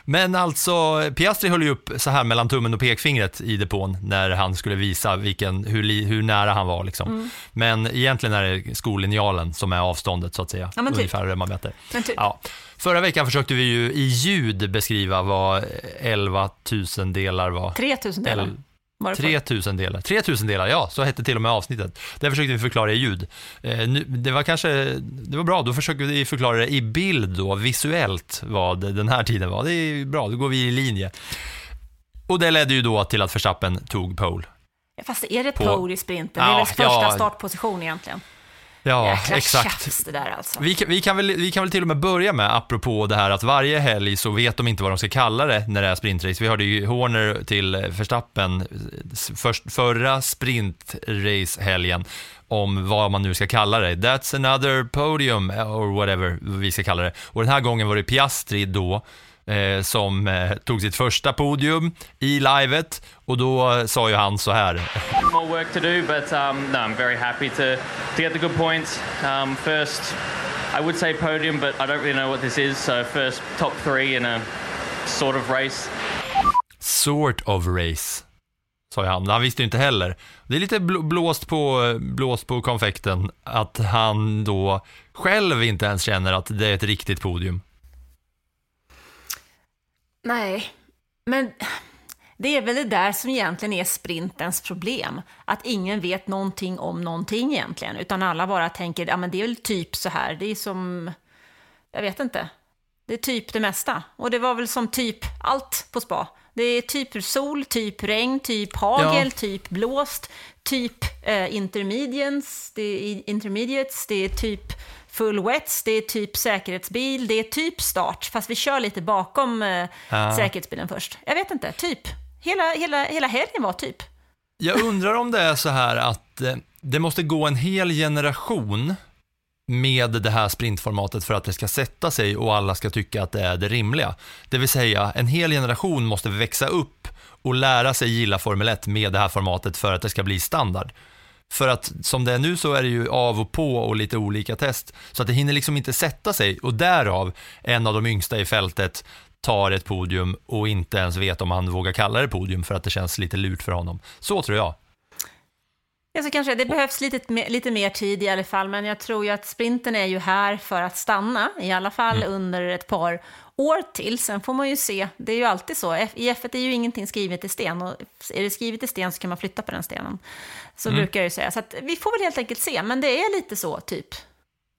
Men alltså, Piastri höll ju upp så här mellan tummen och pekfingret i depån när han skulle visa vilken, hur, hur nära han var. Liksom. Mm. Men egentligen är det skollinjalen som är avståndet så att säga. Ja, men typ. Ungefär det man mäter. Men typ. Ja. Förra veckan försökte vi ju i ljud beskriva vad 11 000 delar var. 3000 delar. El-. 3000 delar. 3000 delar, ja, så hette till och med avsnittet. Det försökte vi förklara i ljud. Eh, det var kanske, det var bra, då försöker vi förklara det i bild då, visuellt, vad den här tiden var. Det är bra, då går vi i linje. Och det ledde ju då till att Verstappen tog pole. Fast är det På- pole i sprinten? det är Ja, väl första ja. startposition egentligen? Ja, Jäkla exakt. tjafs det där alltså. Vi kan, vi, kan väl, vi kan väl till och med börja med, apropå det här att varje helg så vet de inte vad de ska kalla det när det är sprintrace. Vi hörde ju Horner till Verstappen s- först, förra sprintrace-helgen om vad man nu ska kalla det. That's another podium, or whatever vi ska kalla det. Och den här gången var det Piastri då, eh, som eh, tog sitt första podium i livet och då sa ju han så här. more work to do, but um, no, I'm very happy to, to get the good points. Um, first, I would say podium, but I don't really know what this is. So first top three in a sort of race. Sort of race, sa han. Han visste ju inte heller. Det är lite bl- blåst på, blåst på konfekten att han då själv inte ens känner att det är ett riktigt podium. Nej, men det är väl det där som egentligen är sprintens problem. Att ingen vet någonting om någonting egentligen, utan alla bara tänker, ja men det är väl typ så här, det är som, jag vet inte. Det är typ det mesta. Och det var väl som typ allt på spa. Det är typ sol, typ regn, typ hagel, Ja. typ blåst, typ eh, intermediates, det är intermediates, det är typ full wets, det är typ säkerhetsbil, det är typ start, fast vi kör lite bakom eh, Ja. säkerhetsbilen först. Jag vet inte, typ. Hela, hela, hela helgen var typ. Jag undrar om det är så här att eh, det måste gå en hel generation med det här sprintformatet för att det ska sätta sig och alla ska tycka att det är det rimliga. Det vill säga, en hel generation måste växa upp och lära sig gilla Formel 1 med det här formatet för att det ska bli standard. För att som det är nu så är det ju av och på och lite olika test, så att det hinner liksom inte sätta sig och därav en av de yngsta i fältet tar ett podium och inte ens vet om han vågar kalla det podium för att det känns lite lurt för honom. Så tror jag. Ja, så kanske det behövs lite, lite mer tid i alla fall, men jag tror ju att sprinten är ju här för att stanna, i alla fall under ett par år till. Sen får man ju se, det är ju alltid så, i F1 är ju ingenting skrivet i sten, och är det skrivet i sten så kan man flytta på den stenen. Så Mm. brukar jag ju säga, så att vi får väl helt enkelt se, men det är lite så, typ.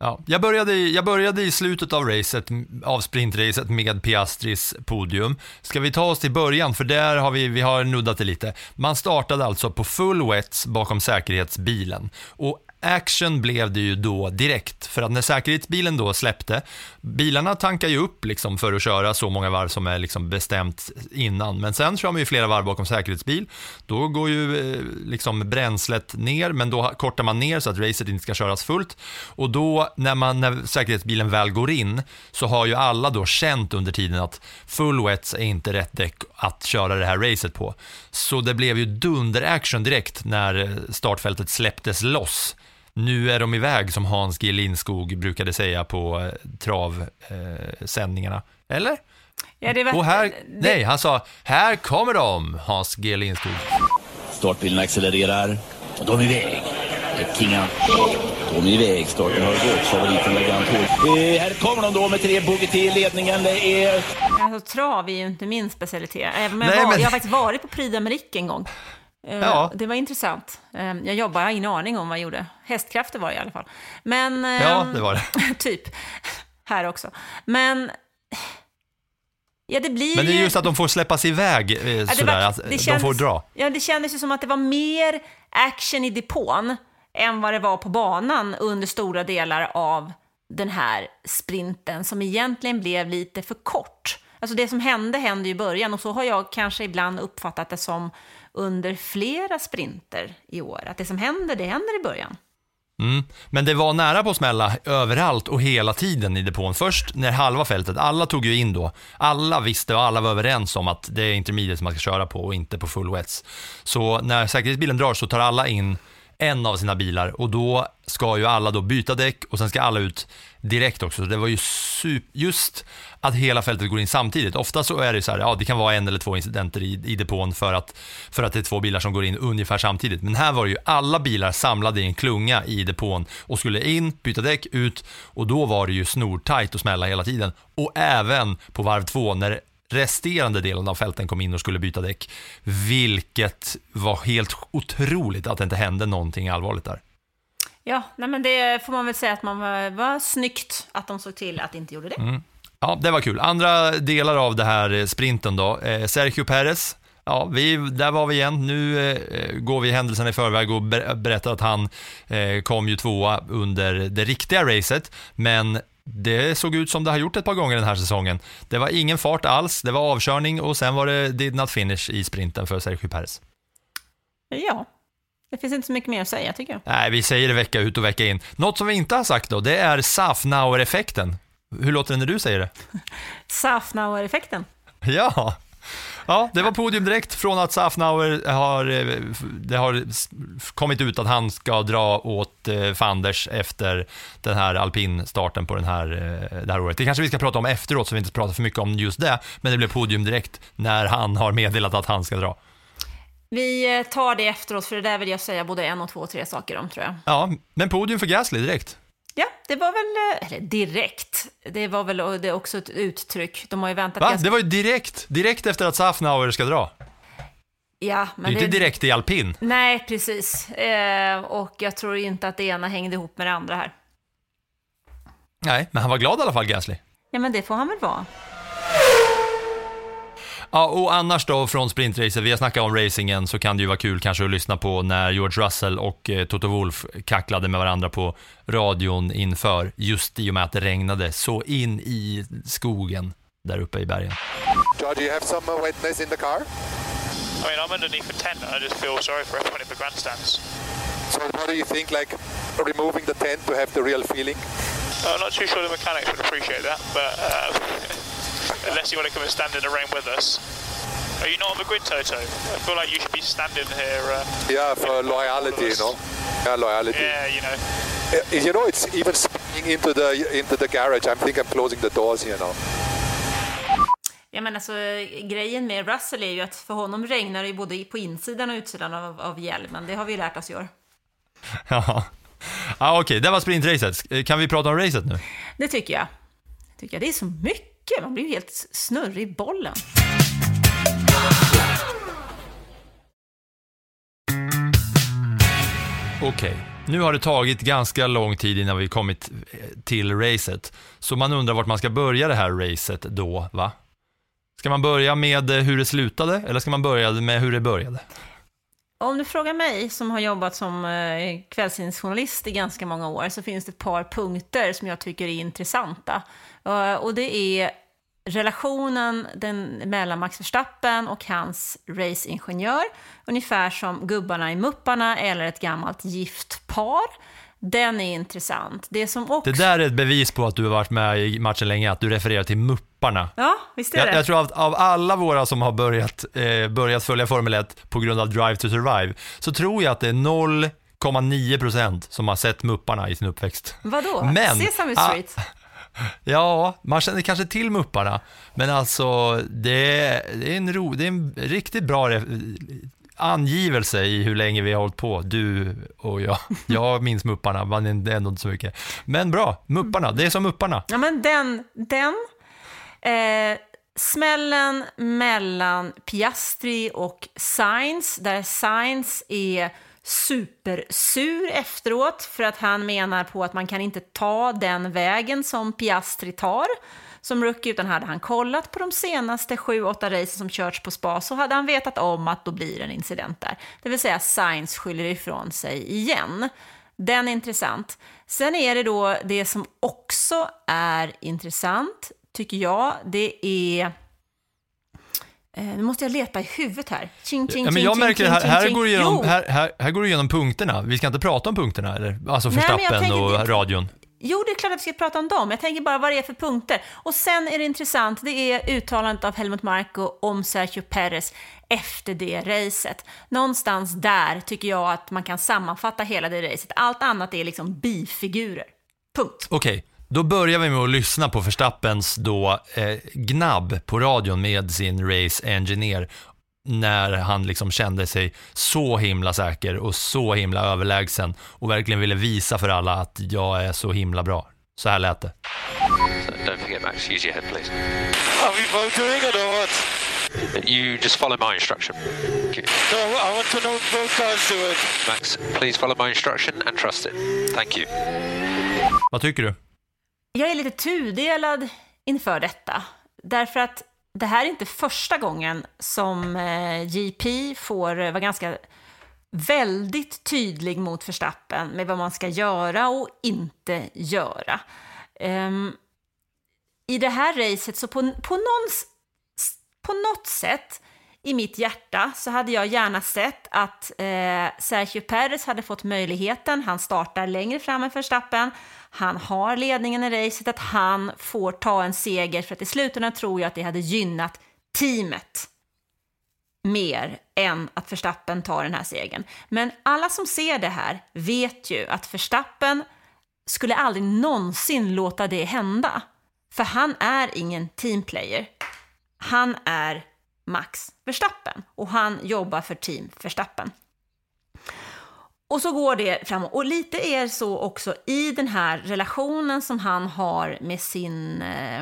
Ja, jag, började, i- jag började i slutet av racet, av sprintracet med Piastris podium. Ska vi ta oss till början, för där har vi, vi har nuddat det lite. Man startade alltså på full wets bakom säkerhetsbilen. Och action blev det ju då direkt, för att när säkerhetsbilen då släppte, bilarna tankar ju upp liksom för att köra så många varv som är liksom bestämt innan, men sen kör man ju flera varv bakom säkerhetsbil, då går ju eh, liksom bränslet ner, men då kortar man ner så att racet inte ska köras fullt, och då när, man, när säkerhetsbilen väl går in, så har ju alla då känt under tiden att full wets är inte rätt däck att köra det här racet på. Så det blev ju dunder-action direkt när eh, startfältet släpptes loss. Nu är de iväg, som Hans G. Lindskog brukade säga på eh, travsändningarna. Eller? Ja, det var, Och här, nej, han sa, här kommer de, Hans G. Lindskog. Startbilen accelererar och de är iväg. Kingan. De är iväg, starten har gått, favoriten Legant eh, Här kommer de då med tre bogey till ledningen. Det är... Alltså, trav är ju inte min specialitet. Även om jag, Nej, var, men- jag har faktiskt varit på Prix d'Amérique en gång. Eh, Ja. Det var intressant. Eh, Jag jobbar, jag har ingen aning om vad jag gjorde. Hästkrafter var det i alla fall. Men, Ja, det var det. typ. Här också. Men... Ja, det blir Men det är ju... just att de får släppas iväg eh, Ja, sådär, var- att det de kändes- får dra. Ja, det kändes ju som att det var mer action i depån än vad det var på banan under stora delar av den här sprinten som egentligen blev lite för kort. Alltså det som hände hände ju i början och så har jag kanske ibland uppfattat det som under flera sprinter i år. Att det som händer, det händer i början. Mm. Men det var nära på att smälla överallt och hela tiden i depån. Först när halva fältet, alla tog ju in då. Alla visste och alla var överens om att det är intermediate som man ska köra på och inte på full wets. Så när säkerhetsbilen drar så tar alla in en av sina bilar och då ska ju alla då byta däck och sen ska alla ut direkt också. Så det var ju super, just att hela fältet går in samtidigt. Ofta så är det så här, ja det kan vara en eller två incidenter i, i depån för att, för att det är två bilar som går in ungefär samtidigt. Men här var det ju alla bilar samlade i en klunga i depån och skulle in, byta däck, ut och då var det ju snortajt och smälla hela tiden. Och även på varv två när resterande delen av fälten kom in och skulle byta däck. Vilket var helt otroligt att det inte hände någonting allvarligt där. Ja, nej men det får man väl säga att man var, var snyggt att de såg till att inte gjorde det. Mm. Ja, det var kul. Andra delar av det här eh, sprinten då. Eh, Sergio Perez, ja, vi, där var vi igen. Nu eh, går vi händelserna i förväg och ber- berättar att han eh, kom ju tvåa under det riktiga racet, men det såg ut som det har gjort ett par gånger den här säsongen. Det var ingen fart alls, det var avkörning och sen var det did not finish i sprinten för Sergio Perez. Ja, det finns inte så mycket mer att säga tycker jag. Nej, vi säger det vecka ut och vecka in. Något som vi inte har sagt då, det är Safnauer-effekten. Hur låter det när du säger det? Safnauer-effekten. Ja. Ja, det var podium direkt från att Safnauer har, eh, det har kommit ut att han ska dra åt eh, Fanders efter den här alpinstarten på den här, eh, det här året. Det kanske vi ska prata om efteråt så vi inte pratar för mycket om just det, men det blev podium direkt när han har meddelat att han ska dra. Vi eh, tar det efteråt, för det där vill jag säga både en och två och tre saker om tror jag. Ja, men podium för Gasly direkt. Ja, det var väl, eh, eller direkt, det var väl det är också ett uttryck. De har ju väntat Va? ganska- Det var ju direkt, direkt efter att Safnauer ska dra. Ja, Det är men ju inte direkt i alpin. Nej, precis. Eh, och jag tror inte att det ena hängde ihop med det andra här. Nej, men han var glad i alla fall, Gasly. Ja, men det får han väl vara. Ja, och annars då från sprintracet, vi har snackat om racingen, så kan det ju vara kul kanske att lyssna på när George Russell och eh, Toto Wolff kacklade med varandra på radion inför, just i och med att det regnade så in i skogen där uppe i bergen. George, you have some wetness in the car? I mean, I'm underneath the tent and I just feel sorry for everyone in the grandstands. So what do you think, like removing the tent to have the real feeling? I'm not too sure the mechanics would appreciate that, but uh, unless you want to come and stand in the rain with us. Are you not on the grid, Toto? I feel like you should be standing here. Uh, Yeah, for loyalty, you know. Yeah, loyalty. yeah, you know. Uh, You know, it's even speaking into the into the garage. I'm thinking I'm closing the doors, you know. Ja, men alltså, grejen med Russell är ju att för honom regnar det ju både på insidan och utsidan av, av hjälmen. Det har vi ju lärt oss i år. Ja, ja okej, det var sprintracet. Kan vi prata om racet nu? Det tycker jag. tycker jag. Det är så mycket, man blir helt snurrig i bollen. Okej, nu har det tagit ganska lång tid innan vi kommit eh, till racet. Så man undrar vart man ska börja det här racet då, va? Ska man börja med eh, hur det slutade eller ska man börja med hur det började? Om du frågar mig, som har jobbat som eh, kvällstidningsjournalist i ganska många år, så finns det ett par punkter som jag tycker är intressanta. Eh, och det är relationen den, mellan Max Verstappen och hans raceingenjör, ungefär som gubbarna i Mupparna eller ett gammalt gift par. Den är intressant. Det som också... Det där är ett bevis på att du har varit med i matchen länge, att du refererar till Mupparna. Ja, visst är Jag, det. jag tror att av alla våra som har börjat, eh, börjat följa Formel 1 på grund av Drive to Survive, så tror jag att det är 0,9% som har sett Mupparna i sin uppväxt. Vadå? Men- Sesame ah, Street? Ja, man känner kanske till Mupparna, men alltså det är, det är, en, ro, det är en riktigt bra angivelse i hur länge vi har hållit på, du och jag. Jag minns Mupparna, det är ändå inte så mycket. Men bra, Mupparna, det är som Mupparna. Ja, men den, den eh, smällen mellan Piastri och Sainz, där Sainz är supersur efteråt för att han menar på att man kan inte ta den vägen som Piastri tar som rookie, utan hade han kollat på de senaste 7-8 racen som körts på spa så hade han vetat om att då blir en incident där. Det vill säga Sainz skyller ifrån sig igen. Den är intressant. Sen är det då det som också är intressant, tycker jag, det är nu måste jag leta i huvudet här. Ching, ching, ja, men jag ching, märker här, här, går igenom, här, här, här går du igenom punkterna. Vi ska inte prata om punkterna, eller? Alltså Verstappen och radion. Jo, det är klart att vi ska prata om dem. Jag tänker bara vad det är för punkter. Och sen är det intressant, det är uttalandet av Helmut Marko om Sergio Perez efter det racet. Någonstans där tycker jag att man kan sammanfatta hela det racet. Allt annat är liksom bifigurer. Punkt. Okej, då börjar vi med att lyssna på Verstappens då eh, gnabb på radion med sin race engineer när han liksom kände sig så himla säker och så himla överlägsen och verkligen ville visa för alla att jag är så himla bra. Så här lät det. Don't forget, Max, use your head, please. Are we both doing it or what? You just follow my instruction. No, I want to know both guys do it. Max, please follow my instruction and trust it. Thank you. Vad tycker du? Jag är lite tudelad inför detta. Därför att det här är inte första gången som eh, J.P. Får vara ganska väldigt tydlig mot Verstappen med vad man ska göra och inte göra. Um, I det här racet, så på, på, någon, på något sätt i mitt hjärta så hade jag gärna sett att eh, Sergio Perez hade fått möjligheten. Han startar längre fram än Verstappen. Han har ledningen i racet, att han får ta en seger för att i slutändan tror jag att det hade gynnat teamet mer än att Verstappen tar den här segern. Men alla som ser det här vet ju att Verstappen skulle aldrig någonsin låta det hända. För han är ingen teamplayer. Han är Max Verstappen och han jobbar för Team Verstappen. Och så går det framåt. Och lite är så också i den här relationen som han har med sin eh,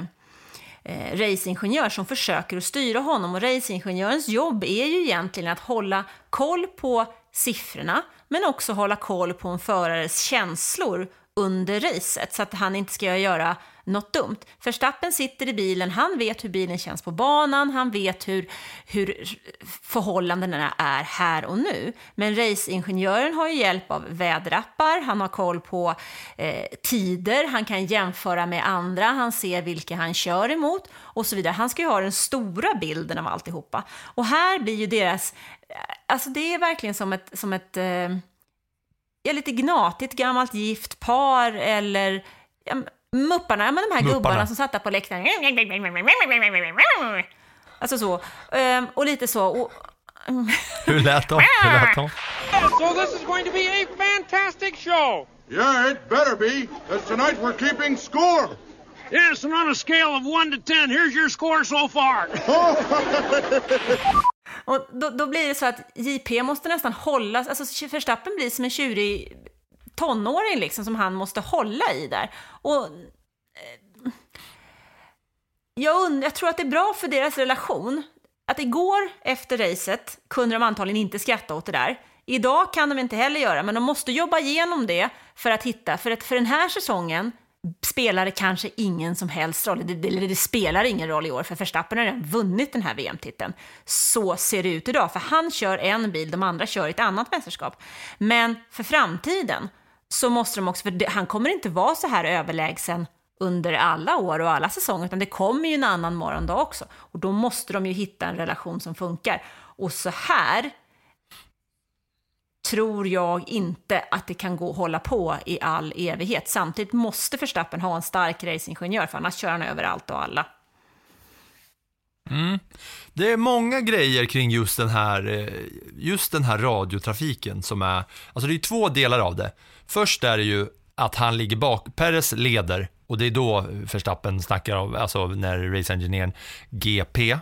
eh, racingingenjör som försöker att styra honom. Och racingingenjörens jobb är ju egentligen att hålla koll på siffrorna, men också hålla koll på en förares känslor under racet så att han inte ska göra något dumt. Förstappen sitter i bilen, han vet hur bilen känns på banan, han vet hur, hur förhållandena är här och nu. Men racingenjören har ju hjälp av väderappar, han har koll på eh, tider, han kan jämföra med andra, han ser vilka han kör emot och så vidare. Han ska ju ha den stora bilden av alltihopa. Och här blir ju deras, eh, alltså det är verkligen som ett, som ett eh, ja, lite gnatigt gammalt gift par eller ja, Mupparna, ja, men de här Mupparna. gubbarna som satt där på läktaren. Alltså så. Ehm, och lite så. Och, Hur lät de? Hur lät de? So this is going to be a fantastic show. Yeah, it better be, because tonight we're keeping score. Yes, and on a scale of 1 to 10, here's your score so far. och då, då blir det så att JP måste nästan hålla, alltså Verstappen blir som en tjurig tonåring liksom som han måste hålla i där. Och eh, jag, und- jag tror att det är bra för deras relation att igår efter racet kunde de antagligen inte skratta åt det där. Idag kan de inte heller göra, men de måste jobba igenom det för att hitta, för att för den här säsongen spelar det kanske ingen som helst roll, det, det, det spelar ingen roll i år, för Verstappen har redan vunnit den här VM-titeln. Så ser det ut idag, för han kör en bil, de andra kör i ett annat mästerskap. Men för framtiden så måste de också, för det, han kommer inte vara så här överlägsen under alla år och alla säsonger, utan det kommer ju en annan morgondag också. Och då måste de ju hitta en relation som funkar. Och så här tror jag inte att det kan gå att hålla på i all evighet. Samtidigt måste Verstappen ha en stark racingingenjör, för annars kör han över allt och alla. Mm. Det är många grejer kring just den här, eh, just den här radiotrafiken som är, alltså det är två delar av det. Först är det ju att han ligger bak, Perez leder och det är då Verstappen snackar om, alltså när race engineern GP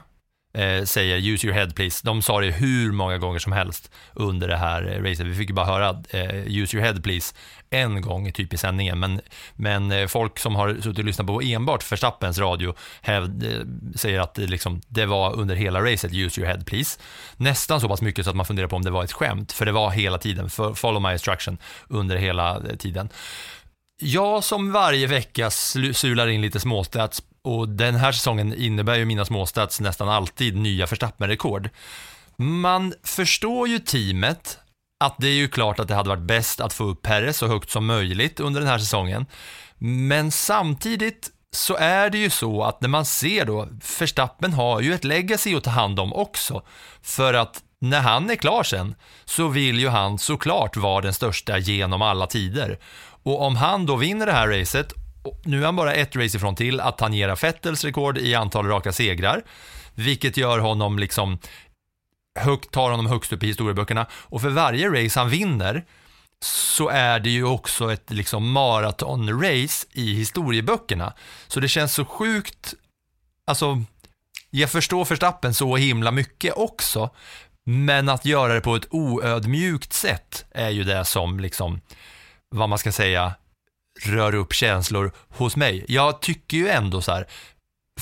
eh, säger use your head please. De sa det hur många gånger som helst under det här eh, racet. Vi fick ju bara höra eh, use your head please en gång typ i sändningen. Men, men eh, folk som har suttit och lyssnat på enbart Verstappens radio hävd, eh, säger att det, liksom, det var under hela racet use your head please. Nästan så pass mycket så att man funderar på om det var ett skämt. För det var hela tiden, för, follow my instruction under hela eh, tiden. Jag som varje vecka sular in lite småstats och den här säsongen innebär ju mina småstats nästan alltid nya Verstappen-rekord. Man förstår ju teamet att det är ju klart att det hade varit bäst att få upp Perez så högt som möjligt under den här säsongen. Men samtidigt så är det ju så att när man ser då, Verstappen har ju ett legacy att ta hand om också. För att när han är klar sen så vill ju han såklart vara den största genom alla tider. Och om han då vinner det här racet, nu är han bara ett race ifrån till att tangera Vettels rekord i antal raka segrar, vilket gör honom liksom högt, tar honom högst upp i historieböckerna. Och för varje race han vinner så är det ju också ett liksom maratonrace i historieböckerna. Så det känns så sjukt, alltså jag förstår Verstappen så himla mycket också, men att göra det på ett oödmjukt sätt är ju det som liksom, vad man ska säga, rör upp känslor hos mig. Jag tycker ju ändå så här,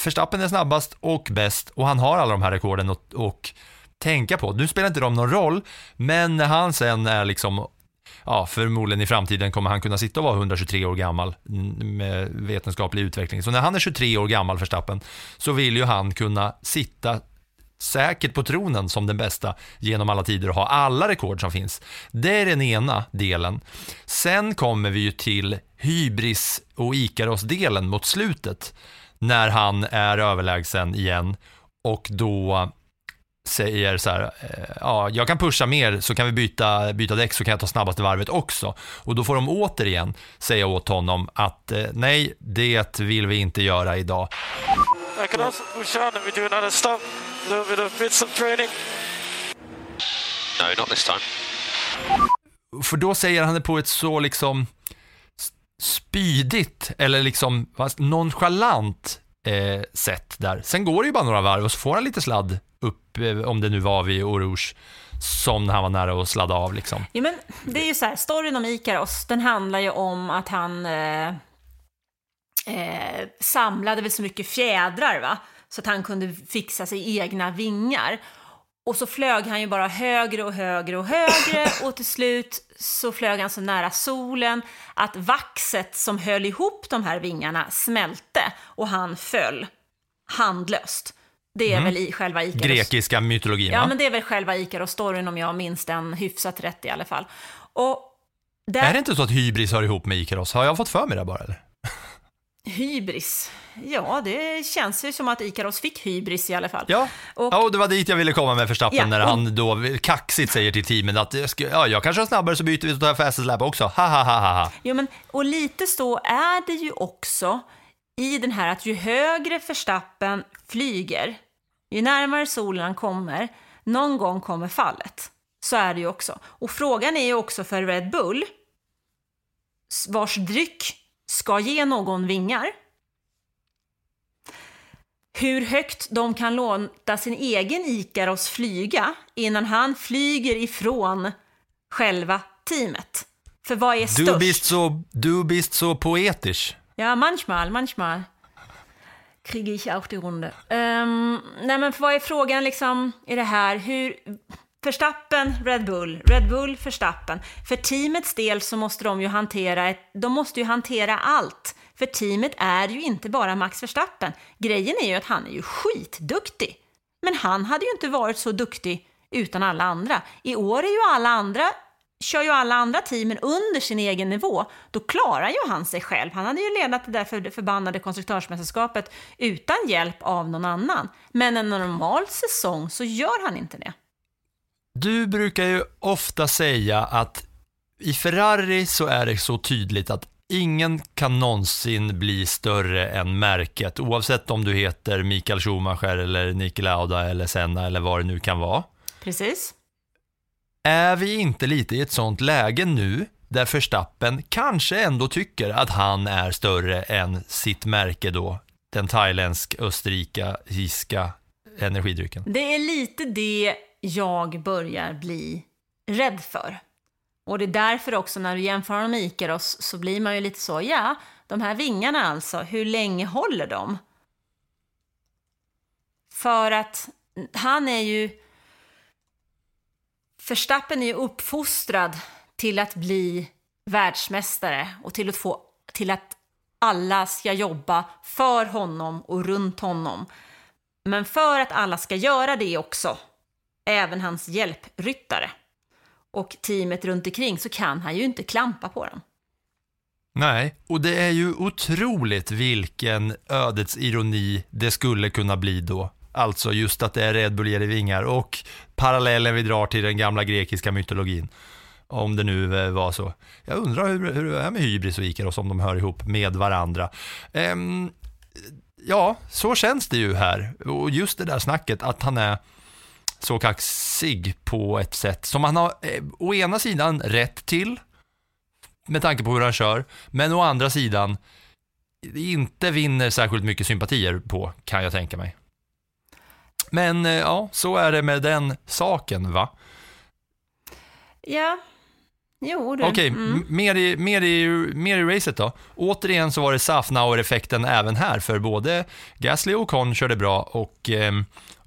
Verstappen är snabbast och bäst och han har alla de här rekorden och, och tänka på. Nu spelar inte de någon roll, men när han sen är liksom Ja, förmodligen i framtiden kommer han kunna sitta och vara 123 år gammal med vetenskaplig utveckling. Så när han är 23 år gammal, Verstappen, så vill ju han kunna sitta säkert på tronen som den bästa genom alla tider och ha alla rekord som finns. Det är den ena delen. Sen kommer vi ju till hybris och Ikaros-delen mot slutet när han är överlägsen igen och då säger så här, eh, ja, jag kan pusha mer så kan vi byta, byta däck så kan jag ta snabbaste varvet också. Och då får de återigen säga åt honom att eh, nej, det vill vi inte göra idag. I can also push on and we do another stop, a little bit of bits of training. No, not this time. För då säger han det på ett så liksom spydigt eller liksom nonchalant eh, sätt där. Sen går det ju bara några varv och så får han lite sladd upp, eh, om det nu var vid Orouge, som när han var nära att sladda av liksom. Ja, men det är ju så här, storyn om Ikaros, den handlar ju om att han eh, eh, samlade väl så mycket fjädrar, va? Så att han kunde fixa sig egna vingar. Och så flög han ju bara högre och högre och högre och till slut så flög han så nära solen att vaxet som höll ihop de här vingarna smälte och han föll handlöst. Det är Mm. väl i själva Ikaros. Grekiska mytologin Ja, va? men det är väl själva Ikaros-storyn om jag minns den hyfsat rätt i alla fall. Och där... Är det inte så att hybris hör ihop med Ikaros? Har jag fått för mig det bara eller? Hybris? Ja, det känns ju som att Ikaros fick hybris i alla fall. Ja, Och, ja och det var dit jag ville komma med Verstappen Ja, när och- han då kaxigt säger till teamen att ja, jag kanske är snabbare så byter vi och tar fastest lap också. Ha, ha, ha, ha. jo, men, och lite så är det ju också i den här att ju högre Verstappen flyger, ju närmare solen han kommer, någon gång kommer fallet. Så är det ju också. Och frågan är ju också för Red Bull, vars dryck ska ge någon vingar, hur högt de kan låta sin egen Ikaros flyga innan han flyger ifrån själva teamet. För vad är Du störst? bist så, du bist så poetisch. Ja, manchmal, manchmal. Kriege ich auch die Runde. Um, nej, men vad är frågan liksom i det här? Hur... Verstappen, Red Bull, Red Bull, Verstappen. För teamets del så måste de ju hantera, ett, de måste ju hantera allt. För teamet är ju inte bara Max Verstappen. Grejen är ju att han är ju skitduktig. Men han hade ju inte varit så duktig utan alla andra. I år är ju alla andra kör ju alla andra teamen under sin egen nivå, då klarar ju han sig själv. Han hade ju ledat det där för förbannade konstruktörsmästerskapet utan hjälp av någon annan. Men en normal säsong så gör han inte det. Du brukar ju ofta säga att i Ferrari så är det så tydligt att ingen kan någonsin bli större än märket, oavsett om du heter Mikael Schumacher eller Niki Lauda eller Senna eller vad det nu kan vara. Precis. Är vi inte lite i ett sånt läge nu där Verstappen kanske ändå tycker att han är större än sitt märke då, den thailändsk-österrikiska energidrycken. Det är lite det jag börjar bli rädd för. Och det är därför också när du jämför honom med Ikaros så blir man ju lite så, ja, de här vingarna alltså, hur länge håller de? För att han är ju... Verstappen är ju uppfostrad till att bli världsmästare och till att få till att alla ska jobba för honom och runt honom. Men för att alla ska göra det också, även hans hjälpryttare och teamet runt omkring, så kan han ju inte klampa på dem. Nej, och det är ju otroligt vilken ödets ironi det skulle kunna bli då. Alltså just att det är Red Bull ger vingar och parallellen vi drar till den gamla grekiska mytologin. Om det nu eh, var så. Jag undrar hur, hur det är med hybris och Ikaros, om de hör ihop med varandra. Ehm, ja, så känns det ju här. Och just det där snacket att han är så kaxig på ett sätt som han har eh, å ena sidan rätt till, med tanke på hur han kör, men å andra sidan inte vinner särskilt mycket sympatier på, kan jag tänka mig. Men eh, ja, så är det med den saken va? Ja, jo du. Okej, Mm. mer, i, mer, i, mer i racet då. Återigen så var det Safnauer-effekten även här, för både Gasly och Ocon körde bra och eh,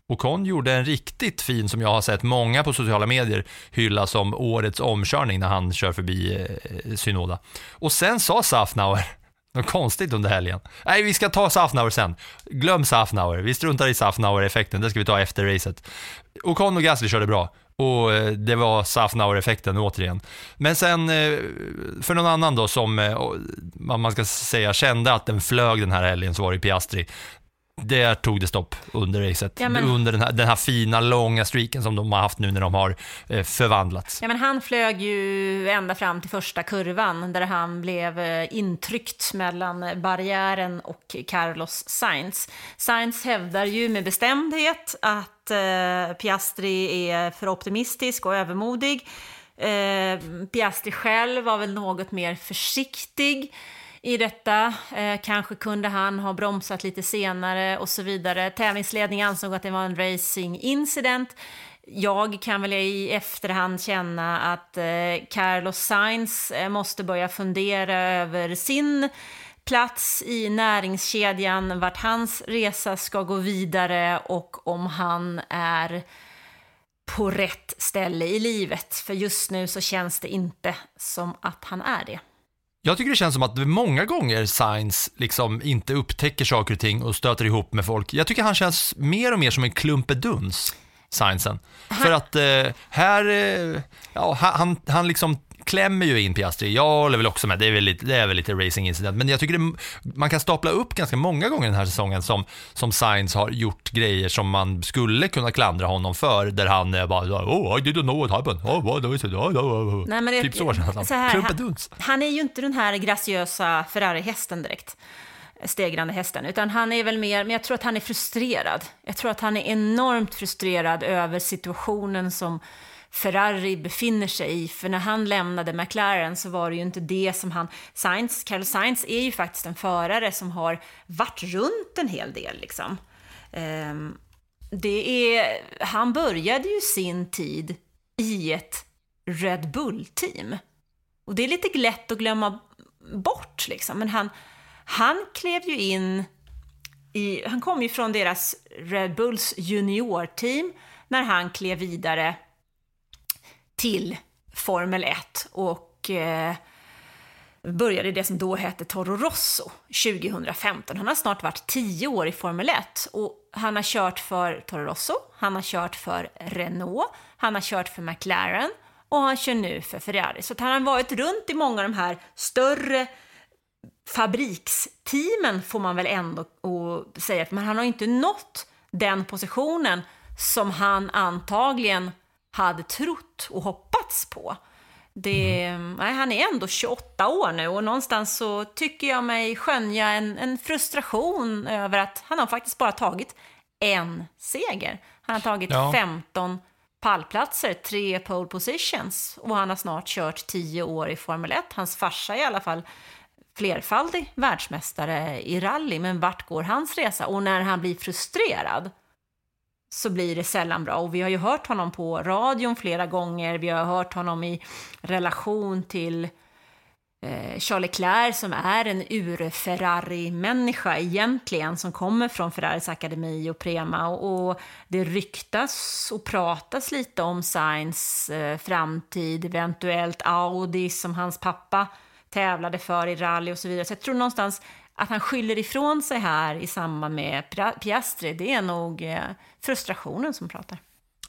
Ocon gjorde en riktigt fin, som jag har sett många på sociala medier hylla som årets omkörning när han kör förbi eh, Synoda. Och sen sa Safnauer, något konstigt under helgen. Nej, vi ska ta Safnauer sen. Glöm Safnauer, vi struntar i Safnauer-effekten, det ska vi ta efter racet. Ocon och Gasly körde bra och eh, det var Safnauer-effekten återigen. Men sen, eh, för någon annan då som, eh, vad man ska säga, kände att den flög den här helgen så var det Piastri. Där tog det stopp under racet. Ja, men- Under den här, den här fina, långa streaken som de har haft nu när de har eh, förvandlats. Ja, men han flög ju ända fram till första kurvan där han blev eh, intryckt mellan barriären och Carlos Sainz. Sainz hävdar ju med bestämdhet att eh, Piastri är för optimistisk och övermodig. Eh, Piastri själv var väl något mer försiktig i detta. Eh, kanske kunde han ha bromsat lite senare och så vidare. Tävlingsledningen ansåg att det var en racing incident. Jag kan väl i efterhand känna att eh, Carlos Sainz eh, måste börja fundera över sin plats i näringskedjan, vart hans resa ska gå vidare och om han är på rätt ställe i livet. För just nu så känns det inte som att han är det. Jag tycker det känns som att det många gånger Sainz liksom inte upptäcker saker och ting och stöter ihop med folk. Jag tycker han känns mer och mer som en klumpeduns, Sainzen. För att eh, här, eh, ja, han- han, han liksom klämmer ju in Piastri. Jag håller väl också med, det är väl lite, det är väl lite racing incident. Men jag tycker det, man kan stapla upp ganska många gånger den här säsongen som, som Sainz har gjort grejer som man skulle kunna klandra honom för. Där han är bara, oh, I didn't know what happened. Oh, what was it? Oh, oh, oh. Nej, men det- typ så känns så här. Han, han är ju inte den här graciösa Ferrari-hästen direkt, stegrande hästen, utan han är väl mer, men jag tror att han är frustrerad. Jag tror att han är enormt frustrerad över situationen som Ferrari befinner sig i, för när han lämnade McLaren så var det ju inte det som han... Sainz, Carl Sainz är ju faktiskt en förare som har varit runt en hel del liksom. Ehm, det är, han började ju sin tid i ett Red Bull-team. Och det är lite lätt att glömma bort liksom. Men han, han klev ju in i, han kom ju från deras Red Bulls juniorteam när han klev vidare till Formel 1 och eh, började i det som då hette Toro Rosso 2015. Han har snart varit tio år i Formel 1 och han har kört för Toro Rosso, han har kört för Renault, han har kört för McLaren och han kör nu för Ferrari. Så han har varit runt i många av de här större fabriksteamen får man väl ändå säga, men han har inte nått den positionen som han antagligen hade trott och hoppats på. Det, nej, han är ändå 28 år nu och någonstans så tycker jag mig skönja en, en frustration över att han har faktiskt bara tagit en seger. Han har tagit Ja. 15 pallplatser, tre pole positions och han har snart kört 10 år i Formel 1. Hans farsa är i alla fall flerfaldig världsmästare i rally, men vart går hans resa? Och när han blir frustrerad, så blir det sällan bra. Och vi har ju hört honom på radion flera gånger, vi har hört honom i relation till eh, Charles Leclerc som är en ur-Ferrari-människa egentligen, som kommer från Ferraris akademi och Prema. Och, och det ryktas och pratas lite om Sainz eh, framtid, eventuellt Audi som hans pappa tävlade för i rally och så vidare. Så jag tror någonstans att han skyller ifrån sig här i samband med Piastri, det är nog eh, frustrationen som pratar.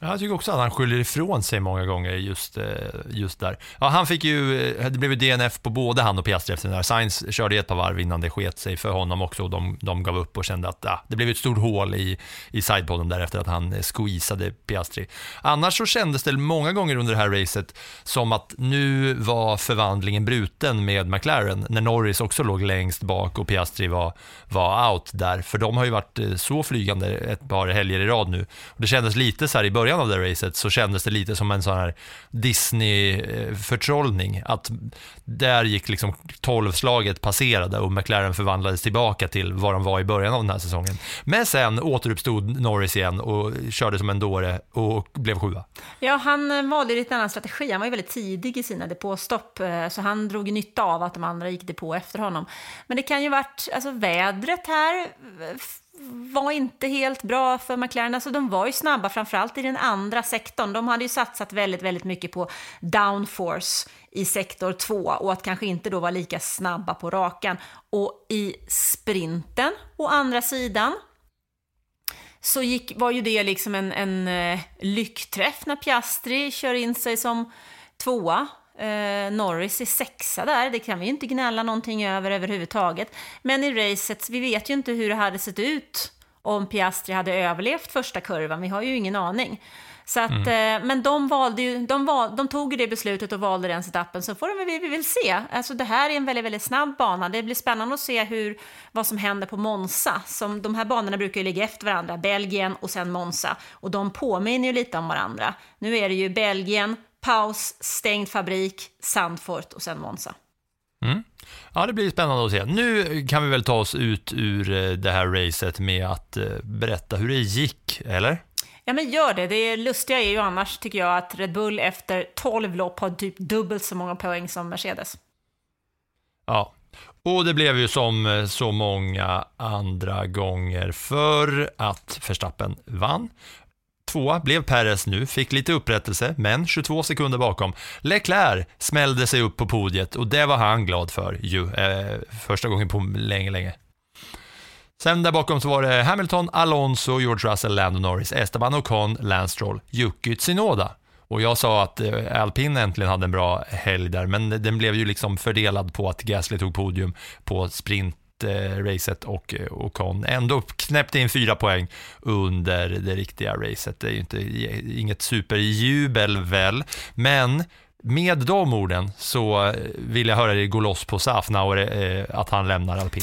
Jag tycker också att han skyller ifrån sig många gånger just, eh, just där. Ja, han fick ju, eh, det blev ju DNF på både han och Piastri efter den där. Sainz körde ett par varv innan det sket sig för honom också och de, de gav upp och kände att ja, det blev ett stort hål i, i sidepodden där efter att han eh, squeezade Piastri. Annars så kändes det många gånger under det här racet som att nu var förvandlingen bruten med McLaren när Norris också låg längst bak och Piastri var, var out där. För de har ju varit så flygande ett par helger i rad nu. Och det kändes lite så här i början början av det racet så kändes det lite som en sån här Disney-förtrollning. Att där gick liksom tolvslaget passerade och McLaren förvandlades tillbaka till vad de var i början av den här säsongen. Men sen återuppstod Norris igen och körde som en dåre och blev sjua. Ja, han eh, valde lite annan strategi. Han var ju väldigt tidig i sina depåstopp, eh, så han drog nytta av att de andra gick depå efter honom. Men det kan ju varit, alltså vädret här eh, var inte helt bra för McLaren. Alltså de var ju snabba, framförallt i den andra sektorn. De hade ju satsat väldigt, väldigt mycket på downforce i sektor 2 och att kanske inte då vara lika snabba på rakan. Och i sprinten, å andra sidan, så gick, var ju det liksom en, en eh, lyckträff när Piastri kör in sig som tvåa Eh, Norris är sexa där, det kan vi ju inte gnälla någonting över överhuvudtaget. Men i racet, vi vet ju inte hur det hade sett ut om Piastri hade överlevt första kurvan, vi har ju ingen aning. Så att, mm. eh, men de, valde ju, de, val, de tog ju det beslutet och valde den etappen, så får de, vi, vi vill se. Alltså det här är en väldigt, väldigt snabb bana. Det blir spännande att se hur, vad som händer på Monza. Som, de här banorna brukar ju ligga efter varandra, Belgien och sen Monza. Och de påminner ju lite om varandra. Nu är det ju Belgien, paus, stängd fabrik, Sandfort och sen Monza. Mm. Ja, det blir spännande att se. Nu kan vi väl ta oss ut ur eh, det här racet med att eh, berätta hur det gick, eller? Ja, men gör det. Det lustiga är ju annars, tycker jag, att Red Bull efter 12 lopp har typ dubbelt så många poäng som Mercedes. Ja, och det blev ju som eh, så många andra gånger för att Verstappen vann. Tvåa blev Perez nu, fick lite upprättelse, men 22 sekunder bakom. Leclerc smällde sig upp på podiet och det var han glad för ju, eh, första gången på länge, länge. Sen där bakom så var det Hamilton, Alonso, George Russell, Lando Norris, Esteban Ocon, Lance Stroll, Yuki Tsunoda. Och jag sa att eh, Alpin äntligen hade en bra helg där, men den blev ju liksom fördelad på att Gasly tog podium på sprint Eh, racet och eh, Ocon ändå knäppte in fyra poäng under det riktiga racet. Det är ju inte, inget superjubel väl, men med de orden så eh, vill jag höra dig gå loss på Safnauer eh, att han lämnar alpin.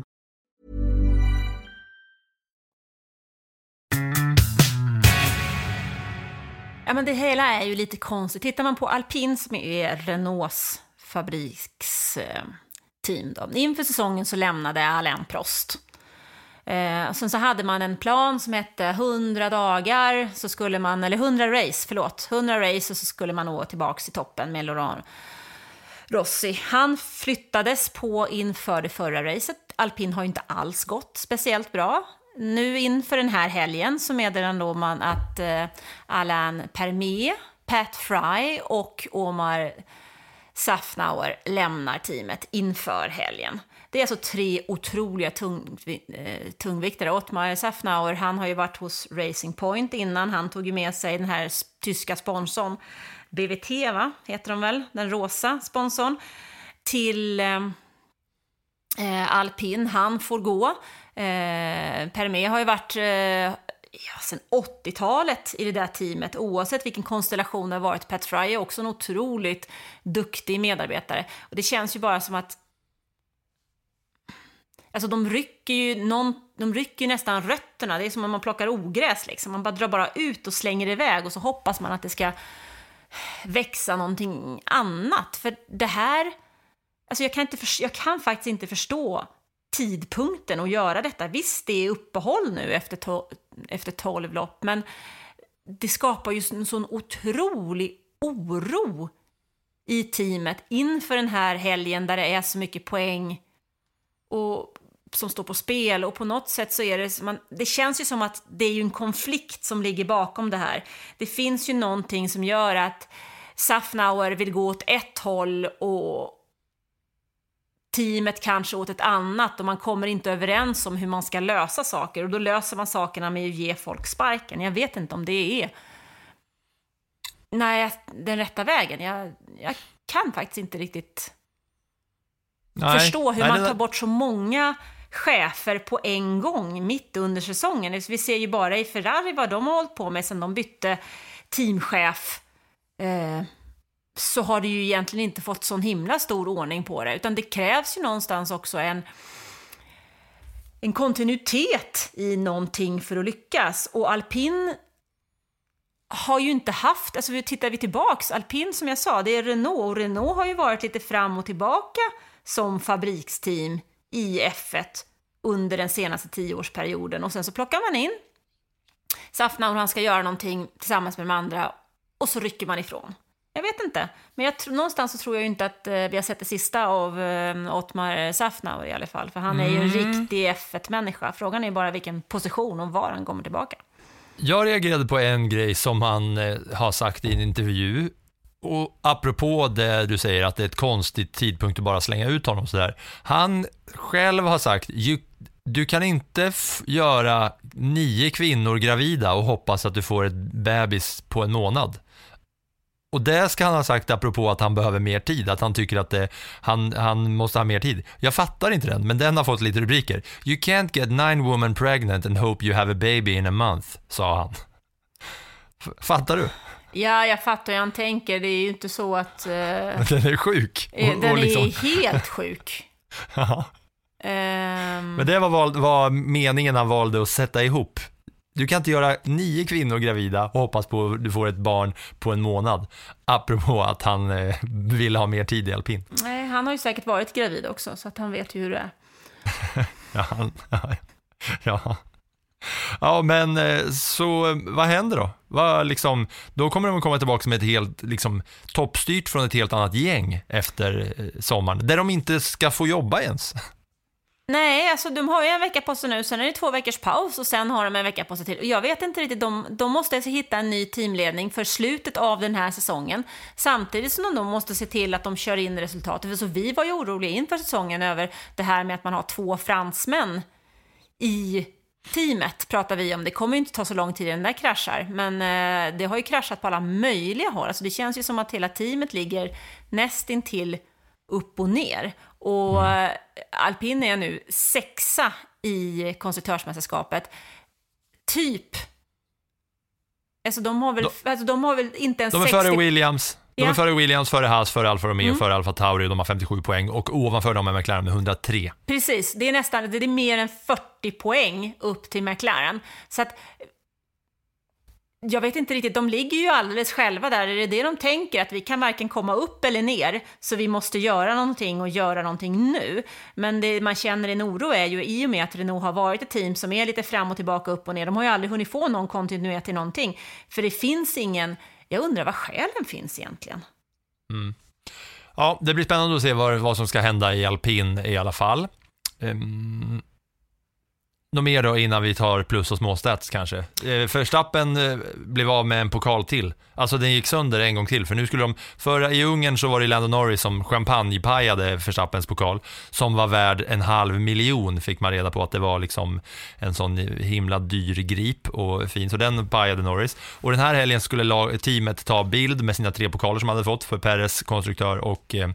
Ja, men det hela är ju lite konstigt. Tittar man på Alpin som är Renaults fabriksteam eh, då. Inför säsongen så lämnade Alain Prost. Eh, sen så hade man en plan som hette 100 dagar, så skulle man, eller 100 race, förlåt, 100 race och så skulle man nå tillbaka i toppen med Laurent Rossi. Han flyttades på inför det förra racet. Alpin har ju inte alls gått speciellt bra. Nu inför den här helgen så meddelar man att eh, Alain Permet, Pat Fry och Omar Safnauer lämnar teamet inför helgen. Det är alltså tre otroliga tung, eh, tungviktare. Ottmar Safnauer, han har ju varit hos Racing Point innan. Han tog ju med sig den här tyska sponsorn, BVT va, heter de väl, den rosa sponsorn, till eh, eh, alpin, han får gå. Eh, Permé har ju varit eh, ja, sen 80-talet i det där teamet, oavsett vilken konstellation det har varit. Pat Fry är också en otroligt duktig medarbetare. Och det känns ju bara som att Alltså de rycker ju, någon, de rycker nästan rötterna, det är som om man plockar ogräs liksom. Man bara drar bara ut och slänger iväg och så hoppas man att det ska växa någonting annat. För det här, alltså jag kan, inte för, jag kan faktiskt inte förstå tidpunkten att göra detta. Visst, det är uppehåll nu efter, to, efter 12 lopp, men det skapar ju en sån otrolig oro i teamet inför den här helgen där det är så mycket poäng och som står på spel och på något sätt så är det, man, det känns ju som att det är ju en konflikt som ligger bakom det här. Det finns ju någonting som gör att Safnauer vill gå åt ett håll och teamet kanske åt ett annat och man kommer inte överens om hur man ska lösa saker och då löser man sakerna med att ge folk sparken. Jag vet inte om det är nej, den rätta vägen. Jag, jag kan faktiskt inte riktigt nej, förstå hur nej, man tar bort så många chefer på en gång mitt under säsongen. Vi ser ju bara i Ferrari vad de har hållit på med sen de bytte teamchef. Eh, så har det ju egentligen inte fått sån himla stor ordning på det, utan det krävs ju någonstans också en en kontinuitet i någonting för att lyckas. Och alpin har ju inte haft, alltså tittar vi tillbaks, alpin som jag sa, det är Renault och Renault har ju varit lite fram och tillbaka som fabriksteam i F1 under den senaste tioårsperioden och sen så plockar man in Safna och han ska göra någonting tillsammans med de andra och så rycker man ifrån. Jag vet inte, men jag, någonstans så tror jag inte att eh, vi har sett det sista av eh, Ottmar Safnauer i alla fall, för han är ju en Mm. riktig F1-människa. Frågan är bara vilken position och var han kommer tillbaka. Jag reagerade på en grej som han eh, har sagt i en intervju. Och apropå det du säger att det är ett konstigt tidpunkt att bara slänga ut honom sådär. Han själv har sagt, "You- du kan inte göra nio kvinnor gravida och hoppas att du får ett bebis på en månad. Och det ska han ha sagt apropå att han behöver mer tid, att han tycker att det, han, han måste ha mer tid. Jag fattar inte den, men den har fått lite rubriker. You can't get nine women pregnant and hope you have a baby in a month, sa han. Fattar du? Ja, jag fattar hur han tänker. Det är ju inte så att... eh, Den är sjuk. eh, Och- den och liksom- är helt sjuk. Ehm, Men det var, val, var meningen han valde att sätta ihop. Du kan inte göra nio kvinnor gravida och hoppas på att du får ett barn på en månad. Apropå att han eh, vill ha mer tid i alpin. nej, han har ju säkert varit gravid också, så att han vet ju hur det är. Ja, han, ja. ja, men eh, så vad händer då? Vad, liksom, då kommer de att komma tillbaka med ett helt liksom, toppstyrt från ett helt annat gäng efter eh, sommaren, där de inte ska få jobba ens. Nej, alltså de har ju en vecka på sig nu, sen är det två veckors paus och sen har de en vecka på sig till. Och jag vet inte riktigt, de, de måste alltså hitta en ny teamledning för slutet av den här säsongen. Samtidigt som de då måste se till att de kör in resultatet. För så vi var ju oroliga inför säsongen över det här med att man har två fransmän i teamet pratar vi om. Det kommer ju inte ta så lång tid innan det där kraschar, men eh, det har ju kraschat på alla möjliga håll. Alltså det känns ju som att hela teamet ligger nästintill upp och ner. Och eh, alpin är nu sexa i konstruktörsmästerskapet. Typ. Alltså de har väl, alltså de har väl inte ens De är 60... före Williams, de är Ja. före Williams, före Haas, före Alfa Romeo, Mm. före Alfa Tauri, de har 57 poäng och ovanför dem är McLaren med 103. Precis, det är nästan, det är mer än 40 poäng upp till McLaren. Så att, jag vet inte riktigt, de ligger ju alldeles själva där. Är det det de tänker, att vi kan varken komma upp eller ner, så vi måste göra någonting och göra någonting nu. Men det man känner en oro är ju i och med att Renault har varit ett team som är lite fram och tillbaka, upp och ner. De har ju aldrig hunnit få någon kontinuitet i någonting. För det finns ingen, jag undrar vad skälen finns egentligen. Mm. Ja, det blir spännande att se vad, vad som ska hända i alpin i alla fall. Um, något mer då innan vi tar plus och småstats kanske. Eh, förstappen Verstappen blev av med en pokal till. Alltså den gick sönder en gång till, för nu skulle de, för i Ungern så var det Lando Norris som champagnepajade Verstappens pokal, som var värd en halv miljon, fick man reda på att det var liksom en sån himla dyr grip och fin, så den pajade Norris. Och den här helgen skulle teamet ta bild med sina tre pokaler som man hade fått för Perez, konstruktör och eh,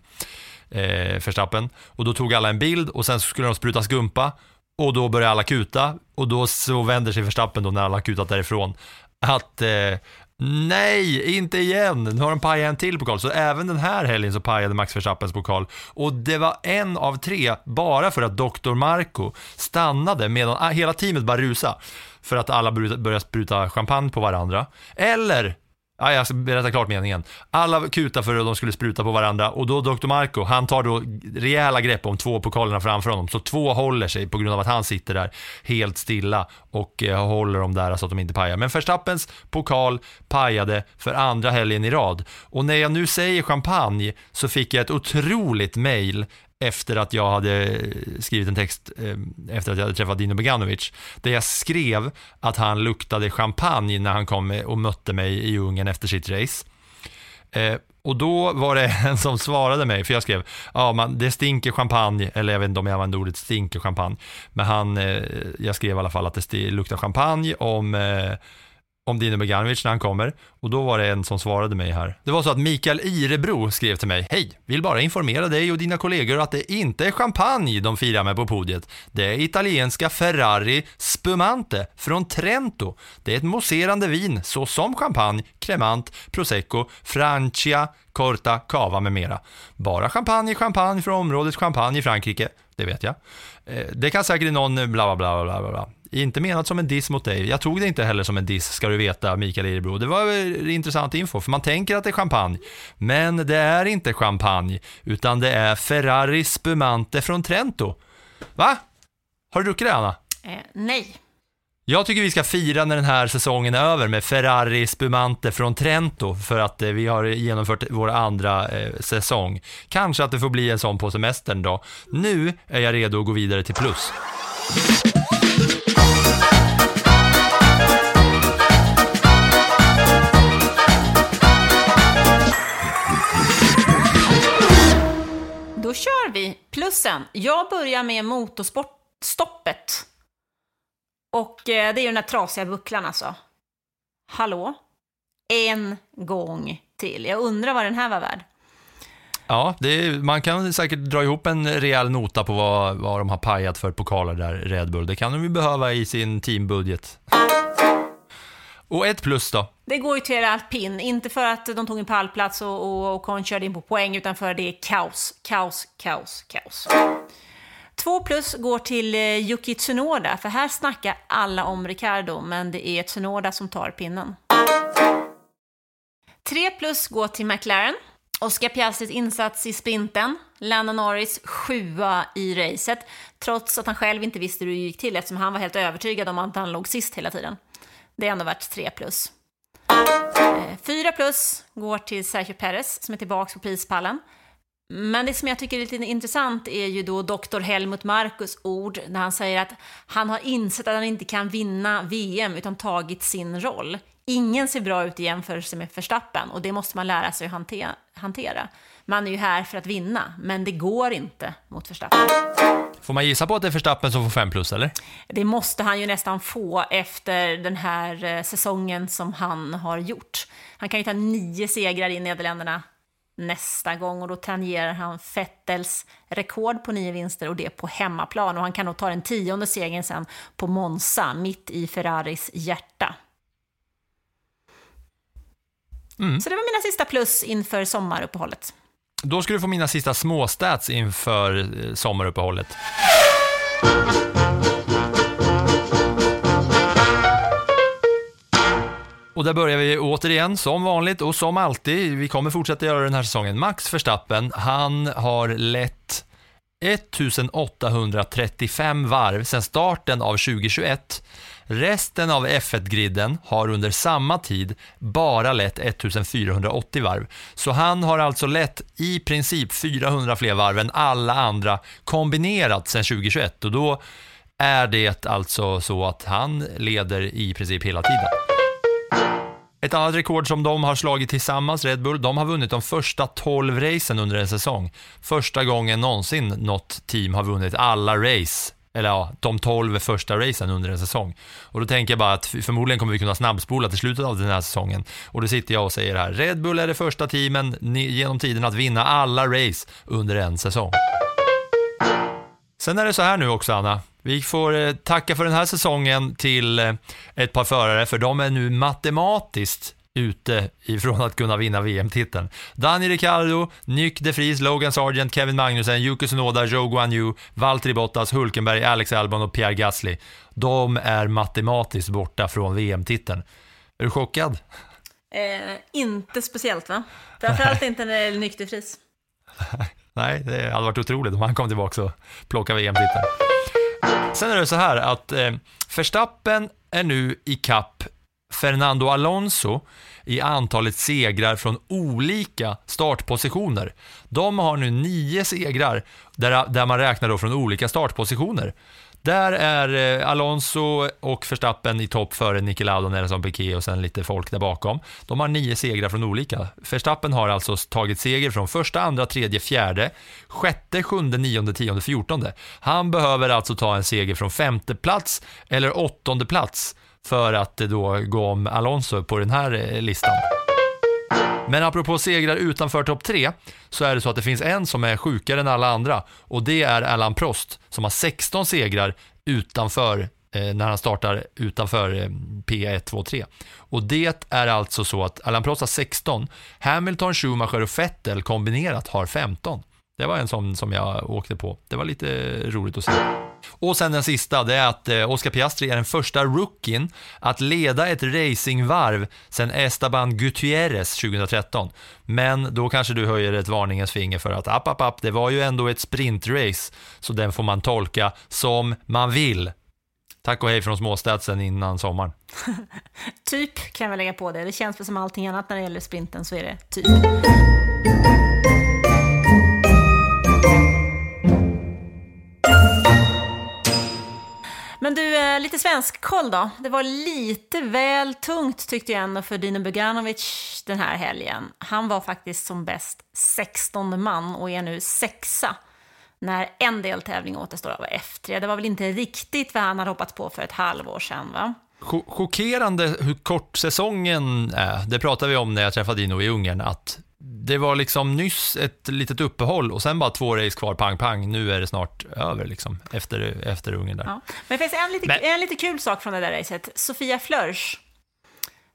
eh, Verstappen. Och då tog alla en bild och sen skulle de spruta skumpa och då börjar alla kuta och då så vänder sig Verstappen då när alla har kutat därifrån att eh, Nej, inte igen. Nu har de pajat en till pokal. Så även den här helgen så pajade Max Verstappens pokal. Och det var en av tre, bara för att Dr. Marco stannade medan ah, hela teamet bara rusa För att alla började spruta champagne på varandra. Eller Ja, jag ska berätta klart meningen. Alla kutar för att de skulle spruta på varandra och då Dr. Marco, han tar då rejäla grepp om två pokalerna framför honom. Så två håller sig på grund av att han sitter där helt stilla och eh, håller dem där så att de inte pajar. Men Verstappens pokal pajade för andra helgen i rad. Och när jag nu säger champagne så fick jag ett otroligt mail efter att jag hade skrivit en text eh, efter att jag hade träffat Dino Beganovic där jag skrev att han luktade champagne när han kom och mötte mig i Ungern efter sitt race. Eh, och då var det en som svarade mig, för jag skrev, ja man, det stinker champagne, eller jag vet inte om jag använde ordet stinker champagne, men han, eh, jag skrev i alla fall att det luktar champagne om om Dino Beganovic när han kommer och då var det en som svarade mig här. Det var så att Mikael Irebro skrev till mig, hej, vill bara informera dig och dina kollegor att det inte är champagne de firar med på podiet. Det är italienska Ferrari Spumante från Trento. Det är ett mousserande vin såsom champagne, cremant, prosecco, francia, corta, cava med mera. Bara champagne, champagne från området champagne i Frankrike, det vet jag. Eh, det kan säkert någon eh, bla bla bla bla bla. Inte menat som en diss mot dig. Jag tog det inte heller som en diss, ska du veta, Mikael Irebro. Det var intressant info, för man tänker att det är champagne. Men det är inte champagne, utan det är Ferrari Spumante från Trento. Va? Har du druckit det, Anna? Eh, nej. Jag tycker vi ska fira när den här säsongen är över med Ferrari Spumante från Trento för att eh, vi har genomfört vår andra eh, säsong. Kanske att det får bli en sån på semestern då. Nu är jag redo att gå vidare till plus. Kör vi plussen. Jag börjar med motorsportstoppet. Och eh, det är ju den här trasiga bucklan alltså. Hallå? En gång till. Jag undrar vad den här var värd. Ja, är, man kan säkert dra ihop en rejäl nota på vad, vad de har pajat för pokaler där, Red Bull. Det kan de ju behöva i sin teambudget. Och ett plus då? Det går ju till alpin, inte för att de tog en pallplats och, och, och Con körde in på poäng, utan för att det är kaos, kaos, kaos, kaos. Två plus går till eh, Yuki Tsunoda, för här snackar alla om Ricardo, men det är Tsunoda som tar pinnen. Tre plus går till McLaren. Oscar Piastris insats i sprinten. Lando Norris sjua i racet, trots att han själv inte visste hur det gick till eftersom han var helt övertygad om att han låg sist hela tiden. Det är ändå värt 3 plus. Eh, 4 plus går till Sergio Perez som är tillbaka på prispallen. Men det som jag tycker är lite intressant är ju då Dr. Helmut Markus ord när han säger att han har insett att han inte kan vinna VM utan tagit sin roll. Ingen ser bra ut i jämförelse med Verstappen och det måste man lära sig att hantera. Man är ju här för att vinna, men det går inte mot Verstappen. Får man gissa på att det är Verstappen som får 5 plus, eller? Det måste han ju nästan få efter den här eh, säsongen som han har gjort. Han kan ju ta nio segrar i Nederländerna nästa gång och då tangerar han Fettels rekord på nio vinster och det på hemmaplan. Och han kan nog ta den tionde segern sen på Monza, mitt i Ferraris hjärta. Mm. Så det var mina sista plus inför sommaruppehållet. Då ska du få mina sista småstats inför eh, sommaruppehållet. Och där börjar vi återigen, som vanligt och som alltid. Vi kommer fortsätta göra den här säsongen. Max Verstappen, han har lett 1835 varv sedan starten av 2021. Resten av F1-griden har under samma tid bara lett 1480 varv. Så han har alltså lett i princip 400 fler varv än alla andra kombinerat sedan 2021 och då är det alltså så att han leder i princip hela tiden. Ett annat rekord som de har slagit tillsammans, Red Bull, de har vunnit de första 12 racen under en säsong. Första gången någonsin något team har vunnit alla race eller ja, de 12 första racen under en säsong. Och då tänker jag bara att förmodligen kommer vi kunna snabbspola till slutet av den här säsongen. Och då sitter jag och säger här, Red Bull är det första teamen genom tiden att vinna alla race under en säsong. Sen är det så här nu också Anna, vi får eh, tacka för den här säsongen till eh, ett par förare, för de är nu matematiskt ute ifrån att kunna vinna VM-titeln. Daniel Ricciardo, Nyck de Vries, Logan Sargent, Kevin Magnussen, Yuki Tsunoda, Joe Guan Yu, Valtteri Bottas, Hulkenberg, Alex Albon och Pierre Gasly. De är matematiskt borta från VM-titeln. Är du chockad? Eh, inte speciellt va? Framförallt inte när det gäller Nyck de Vries. Nej, det hade varit otroligt om han kom tillbaka och plockade VM-titeln. Sen är det så här att eh, Verstappen är nu i kapp Fernando Alonso i antalet segrar från olika startpositioner. De har nu nio segrar där, där man räknar då från olika startpositioner. Där är eh, Alonso och Verstappen i topp före Niki Lauda, Nelson Piquet och sen lite folk där bakom. De har nio segrar från olika. Verstappen har alltså tagit seger från första, andra, tredje, fjärde, sjätte, sjunde, nionde, tionde, fjortonde. Han behöver alltså ta en seger från femte plats eller åttonde plats för att eh, då gå om Alonso på den här eh, listan. Men apropå segrar utanför topp tre så är det så att det finns en som är sjukare än alla andra och det är Alan Prost som har 16 segrar utanför eh, när han startar utanför eh, P1, 2, 3. Och det är alltså så att Alain Prost har 16, Hamilton, Schumacher och Vettel kombinerat har 15. Det var en sån som jag åkte på. Det var lite roligt att se. Och sen den sista, det är att eh, Oscar Piastri är den första rookien att leda ett racingvarv sen Esteban Gutierrez 2013. Men då kanske du höjer ett varningens finger för att app, app, app, det var ju ändå ett sprintrace, så den får man tolka som man vill. Tack och hej från småstädsen innan sommaren. typ kan vi lägga på det. Det känns väl som allting annat när det gäller sprinten så är det typ. Men du, eh, lite svensk koll då. Det var lite väl tungt tyckte jag ändå för Dino Buganovic den här helgen. Han var faktiskt som bäst 16 man och är nu sexa när en deltävling återstår av F3. Det var väl inte riktigt vad han hade hoppats på för ett halvår sedan va? Chockerande hur kort säsongen är. Det pratade vi om när jag träffade Dino i Ungern, att det var liksom nyss ett litet uppehåll och sen bara två race kvar, pang, pang. Nu är det snart över liksom, efter, efter Ungern där. Ja. Men det finns en lite, Men... en lite kul sak från det där racet. Sofia Flörsch,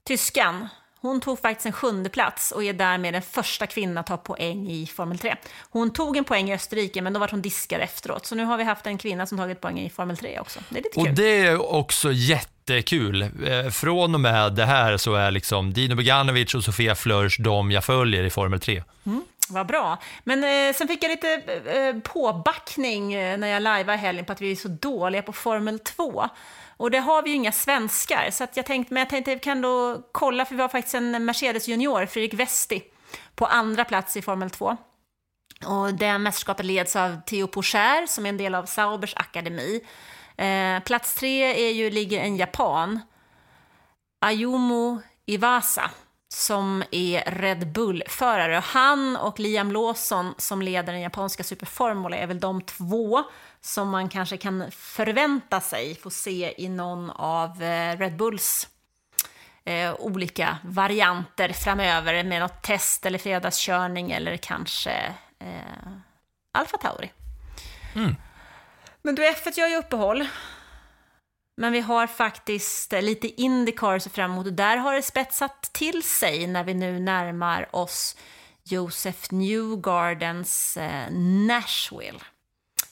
tyskan, hon tog faktiskt en sjunde plats och är därmed den första kvinnan att ta poäng i Formel 3. Hon tog en poäng i Österrike, men då var hon diskad efteråt. Så nu har vi haft en kvinna som tagit poäng i Formel 3 också. Det är lite kul. Och det är också jättekul. Eh, från och med det här så är liksom Dino Beganovic och Sofia Flörsch de jag följer i Formel 3. Mm. Vad bra. Men eh, sen fick jag lite eh, eh påbackning eh, när jag lajvade helgen på att vi är så dåliga på Formel 2. Och det har vi ju inga svenskar, så att jag tänkte, men jag tänkte att vi kan då kolla, för vi har faktiskt en Mercedes junior, Fredrik Westi, på andra plats i Formel 2. Och det mästerskapet leds av Theo Pocher, som är en del av Saubers akademi. Eh, plats tre är ju, ligger en japan, Ayumu Iwasa, som är Red Bull-förare. Han och Liam Lawson som leder den japanska Superformula är väl de två som man kanske kan förvänta sig få se i någon av eh, Red Bulls eh, olika varianter framöver med något test eller fredagskörning eller kanske eh, Alfa Tauri. Mm. Men du, F1 gör ju uppehåll. Men vi har faktiskt eh, lite Indycar att se fram emot och där har det spetsat till sig när vi nu närmar oss Joseph Newgardens eh, Nashville.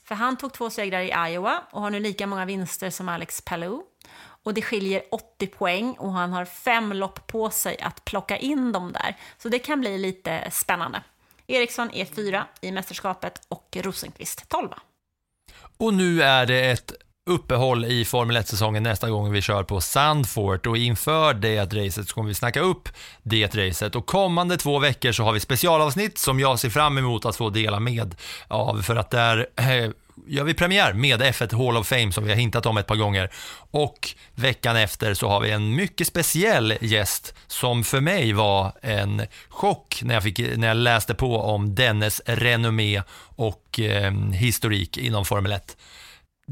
För han tog två segrar i Iowa och har nu lika många vinster som Alex Palou. Och det skiljer 80 poäng och han har fem lopp på sig att plocka in dem där. Så det kan bli lite spännande. Eriksson är fyra i mästerskapet och Rosenqvist tolva. Och nu är det ett uppehåll i Formel 1-säsongen nästa gång vi kör på Sandfort. Och inför det racet så kommer vi snacka upp det racet. Och kommande två veckor så har vi specialavsnitt som jag ser fram emot att få dela med av. För att där eh, gör vi premiär med F1 Hall of Fame som vi har hintat om ett par gånger. Och veckan efter så har vi en mycket speciell gäst som för mig var en chock när jag, fick, när jag läste på om dennes renommé och eh, historik inom Formel 1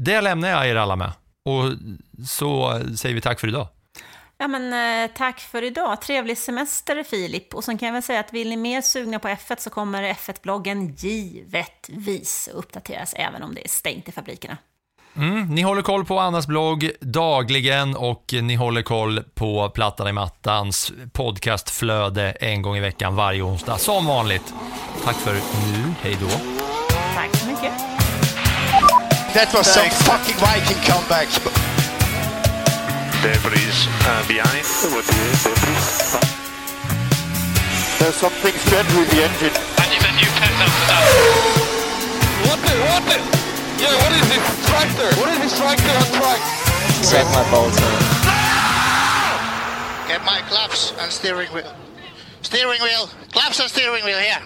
det lämnar jag er alla med. Och så säger vi tack för idag. Ja, men eh, tack för idag. Trevlig semester, Filip. Och sen kan jag väl säga att vill ni mer sugna på F1 så kommer F1-bloggen givetvis uppdateras även om det är stängt i fabrikerna. Mm, ni håller koll på Annas blogg dagligen och ni håller koll på Plattan i mattans podcastflöde en gång i veckan varje onsdag. Som vanligt. Tack för nu. Hej då. Tack så mycket. That was some fucking Viking comeback. Debris uh, behind. There's something strange with the engine. And then you kept up to What the, what the? Yeah, what is this tractor? What is this tractor on track? Set my Bolton. Get my claps and steering wheel. Steering wheel. Claps and steering wheel here.